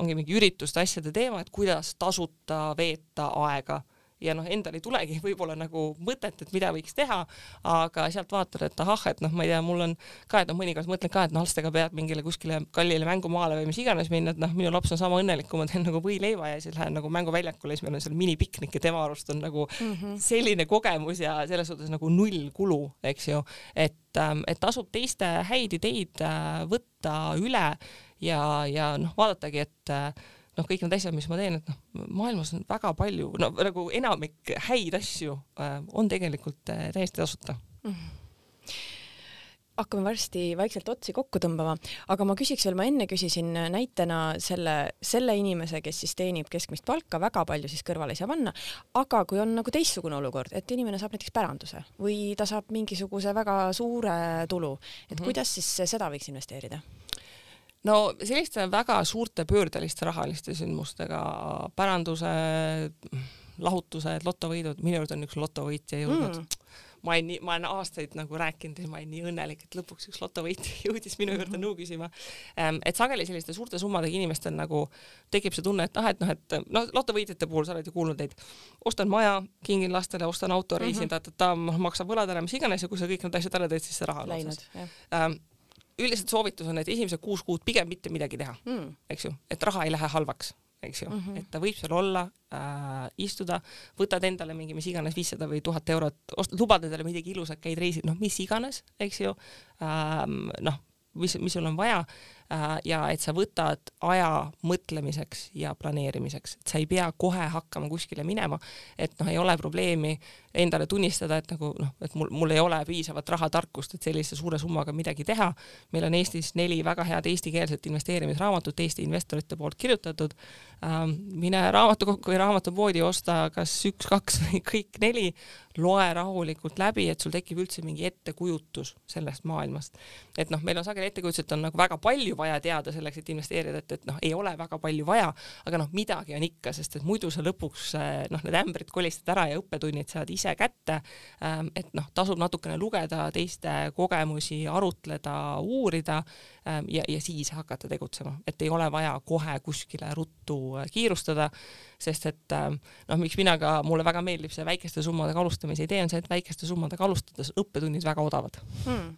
ongi mingi ürituste asjade teema, et kuidas tasuta veeta aega ja noh, endal ei tulegi võib-olla nagu mõtet, et mida võiks teha, aga sealt vaatad, et ahah, et noh, ma ei tea, mul on ka, et noh, mõnikord mõtlen ka, et noh, lastega pead mingile kuskile kallile mängumaale või mis iganes minna, et noh, minu laps on sama õnnelik, kui ma teen nagu võileiva ja siis lähen nagu mänguväljakule, siis meil on seal minipiknik ja tema arust on nagu mm -hmm. selline kogemus ja selles suhtes nagu null kulu, eks ju, et, ähm, et tasub teiste häid ideid äh, võtta üle ja, ja noh, vaadatagi, et äh, noh, kõik need asjad, mis ma teen, et noh, maailmas on väga palju, no nagu enamik häid asju äh, on tegelikult äh, täiesti tasuta mm. hakkame varsti vaikselt otsi kokku tõmbama, aga ma küsiks veel, ma enne küsisin näitena selle, selle inimese, kes siis teenib keskmist palka, väga palju siis kõrvale ei saa panna, aga kui on nagu teistsugune olukord, et inimene saab näiteks päranduse või ta saab mingisuguse väga suure tulu, et mm -hmm. kuidas siis seda võiks investeerida? No selliste väga suurte pöördeliste rahaliste sündmustega, pärandused, lahutused, lotovõidud, minu juurde on üks lotovõitja jõudnud. Mm ma olen nii, ma olen aastaid nagu rääkinud ja ma olen nii õnnelik, et lõpuks üks lotovõit jõudis minu juurde nõu küsima. Ehm, et sageli selliste suurte summadega inimestel nagu tekib see tunne, et ah, et noh, et noh, lotovõitjate puhul sa oled ju kuulnud neid, ostan maja, kingin lastele, ostan auto, reisin mm, -hmm. ta-ta-ta, maksan võlad ära, mis iganes ja kui sa kõik need asjad ära teed, siis see raha on otsas üldiselt soovitus on, et esimesed kuus kuud pigem mitte midagi teha mm., eks ju, et raha ei lähe halvaks, eks ju mm, -hmm. et ta võib seal olla äh,, istuda, võtad endale mingi mis iganes viissada või tuhat eurot, lubad endale midagi ilusat, käid reisil, noh, mis iganes, eks ju ähm,, noh, mis, mis sul on vaja ja et sa võtad aja mõtlemiseks ja planeerimiseks, et sa ei pea kohe hakkama kuskile minema, et noh, ei ole probleemi endale tunnistada, et nagu noh, et mul, mul ei ole piisavat rahatarkust, et sellise suure summaga midagi teha. meil on Eestis neli väga head eestikeelset investeerimisraamatut Eesti investorite poolt kirjutatud ähm,. mine raamatukokku või raamatupoodi, osta kas üks, kaks või kõik neli, loe rahulikult läbi, et sul tekib üldse mingi ettekujutus sellest maailmast. et noh, meil on sageli ettekujutus, et on nagu väga palju vaja teada selleks, et investeerida, et, et noh, ei ole väga palju vaja, aga noh, midagi on ikka, sest et muidu sa lõpuks noh, need ämbrid kolistad ära ja õppetunnid saad ise kätte. Ähm, et noh, tasub natukene lugeda teiste kogemusi, arutleda, uurida ähm, ja, ja siis hakata tegutsema, et ei ole vaja kohe kuskile ruttu äh, kiirustada sest et ähm, noh, miks mina ka, mulle väga meeldib see väikeste summadega alustamise idee on see, et väikeste summadega alustades õppetunnid väga odavad hmm..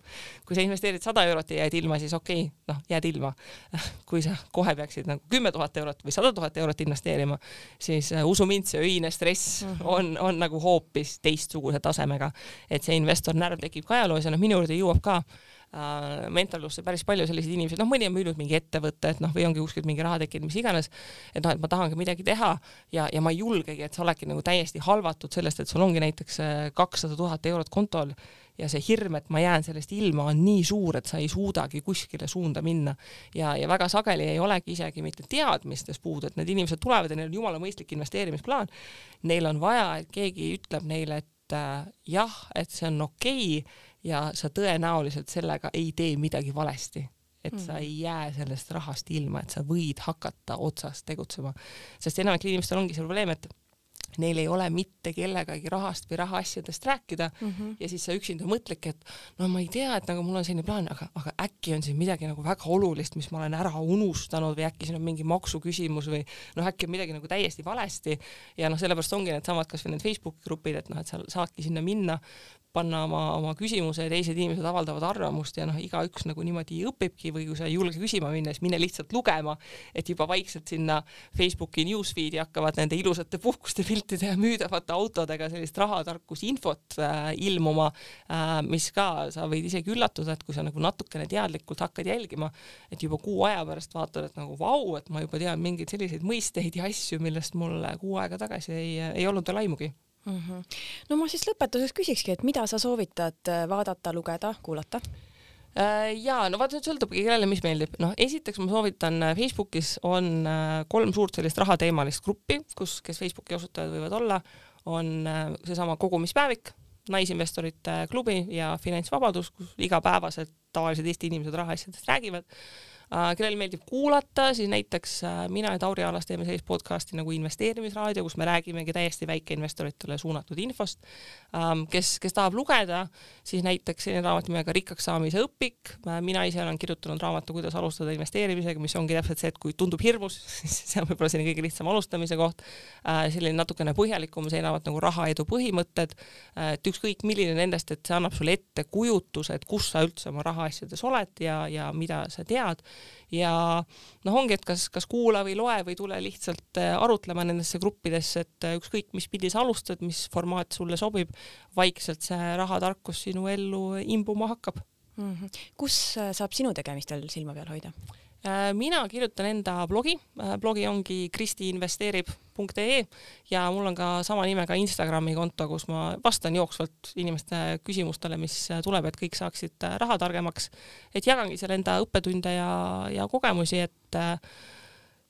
kui sa investeerid sada eurot ja jääd ilma, siis okei okay,, noh, jääd ilma. kui sa kohe peaksid nagu kümme tuhat eurot või sada tuhat eurot investeerima, siis uh, usu mind, see öine stress mm -hmm. on, on nagu hoopis teistsuguse tasemega, et see investor närv tekib ka ajaloos ja noh, minu juurde jõuab ka äh, mentorlusse päris palju selliseid inimesi, noh, mõni on müünud mingi ettevõtte, et noh, või ongi kuskilt mingi raha tekkinud, mis iganes, et noh, et ma tahangi midagi teha ja, ja ma ei julgegi, et sa oledki nagu täiesti halvatud sellest, et sul ongi näiteks äh, kakssada tuhat eurot kontol ja see hirm, et ma jään sellest ilma, on nii suur, et sa ei suudagi kuskile suunda minna. ja, ja väga sageli ei olegi isegi mitte teadmistes puudu, et need inimesed tulevad ja neil on jumala mõistlik investeerimisplaan. Neil on vaja, et keegi ütleb neile, et äh, jah, et see on okei okay, ja sa tõenäoliselt sellega ei tee midagi valesti et sa mhm. ei jää sellest rahast ilma, et sa võid hakata otsast tegutsema. sest enamikel inimestel ongi see probleem, et neil ei ole mitte kellegagi rahast või rahaasjadest rääkida mm -hmm. ja siis sa üksinda mõtledki, et no ma ei tea, et nagu mul on selline plaan, aga, aga äkki on siin midagi nagu väga olulist, mis ma olen ära unustanud või äkki siin on mingi maksuküsimus või noh, äkki on midagi nagu täiesti valesti ja noh, sellepärast ongi needsamad kasvõi need Facebooki grupid, et noh, et sa saadki sinna minna, panna oma, oma küsimuse ja teised inimesed avaldavad arvamust ja noh, igaüks nagu niimoodi õpibki või kui sa ei julge küsima minna, siis mine lihtsalt lugema, et juba vaikselt sinna Facebooki newsfeed'i hakkavad nende ilusate puhkuste piltide ja müüdavate autodega sellist rahatarkusinfot äh, ilmuma äh,, mis ka, sa võid isegi üllatuda, et kui sa nagu natukene teadlikult hakkad jälgima, et juba kuu aja pärast vaatad, et nagu vau, et ma juba tean mingeid selliseid mõisteid ja asju, millest mul kuu aega tagasi ei, ei olnud veel aimugi mm. -hmm. no ma siis lõpetuseks küsikski, et mida sa soovitad äh, vaadata, lugeda, kuulata? Äh, ja no vaata, sõltubki kellele, mis meeldib. noh, esiteks ma soovitan äh, Facebookis on kolm suurt sellist rahateemalist gruppi, kus, kes Facebooki asutajad võivad olla, on seesama kogumispäevik, naisinvestorite klubi ja finantsvabadus, kus igapäevaselt tavalised Eesti inimesed rahaasjadest räägivad Äh, kellel meeldib kuulata, siis näiteks äh, mina ja Tauri Alas teeme sellist podcasti nagu investeerimisraadio, kus me räägimegi täiesti väikeinvestoritele suunatud infost. Ähm, kes, kes tahab lugeda, siis näiteks selline raamat nimega Rikkaks saamise õpik. Äh, mina ise olen kirjutanud raamatu Kuidas alustada investeerimisega, mis ongi täpselt see, et kui tundub hirmus, siis see on võib-olla selline kõige lihtsam alustamise koht. selline natukene põhjalikum, selline raamat nagu Rahaedu põhimõtted. et ükskõik milline nendest, et see annab sulle ettekujutuse, et kus sa üldse oma rahaasjades oled ja, ja mida sa tead ja noh, ongi, et kas, kas kuula või loe või tule lihtsalt äh, arutlema nendesse gruppidesse, et äh, ükskõik, mis pidi sa alustad, mis formaat sulle sobib, vaikselt see rahatarkus sinu ellu imbuma hakkab mm. -hmm. kus äh, saab sinu tegemistel silma peal hoida? Äh, mina kirjutan enda blogi, äh, blogi ongi kristiinvesteerib.ee ja mul on ka sama nimega Instagrami konto, kus ma vastan jooksvalt inimeste küsimustele, mis tuleb, et kõik saaksid äh, raha targemaks. et jagangi seal enda õppetunde ja, ja kogemusi, et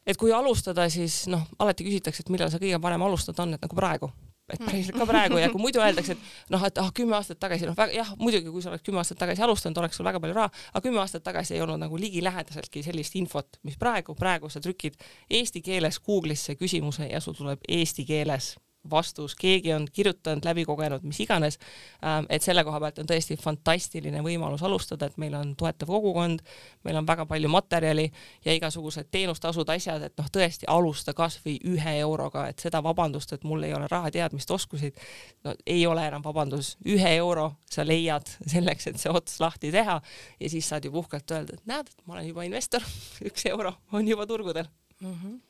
et kui alustada, siis noh, alati küsitakse, et millal see kõige parem alustada on, et nagu praegu et päriselt ka praegu ja kui muidu öeldakse, et noh, et ah, kümme aastat tagasi, noh jah, muidugi, kui sa oleks kümme aastat tagasi alustanud, oleks sul väga palju raha, aga kümme aastat tagasi ei olnud nagu ligilähedaseltki sellist infot, mis praegu, praegu sa trükid eesti keeles Google'isse küsimuse ja sul tuleb eesti keeles vastus, keegi on kirjutanud, läbi kogenud, mis iganes. Ähm, et selle koha pealt on tõesti fantastiline võimalus alustada, et meil on toetav kogukond, meil on väga palju materjali ja igasugused teenustasud, asjad, et noh, tõesti alusta kasvõi ühe euroga, et seda vabandust, et mul ei ole raha, teadmist, oskuseid, no ei ole enam vabandus, ühe euro sa leiad selleks, et see ots lahti teha ja siis saad ju puhkelt öelda, et näed, ma olen juba investor, üks euro on juba turgudel mm. -hmm.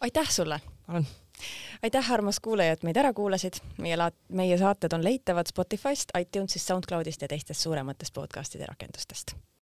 aitäh sulle! palun! Aitäh, armas kuulaja, et meid ära kuulasid. meie laat-, meie saated on leitavad Spotify'st, iTunes'ist, SoundCloud'ist ja teistest suurematest podcast'ide rakendustest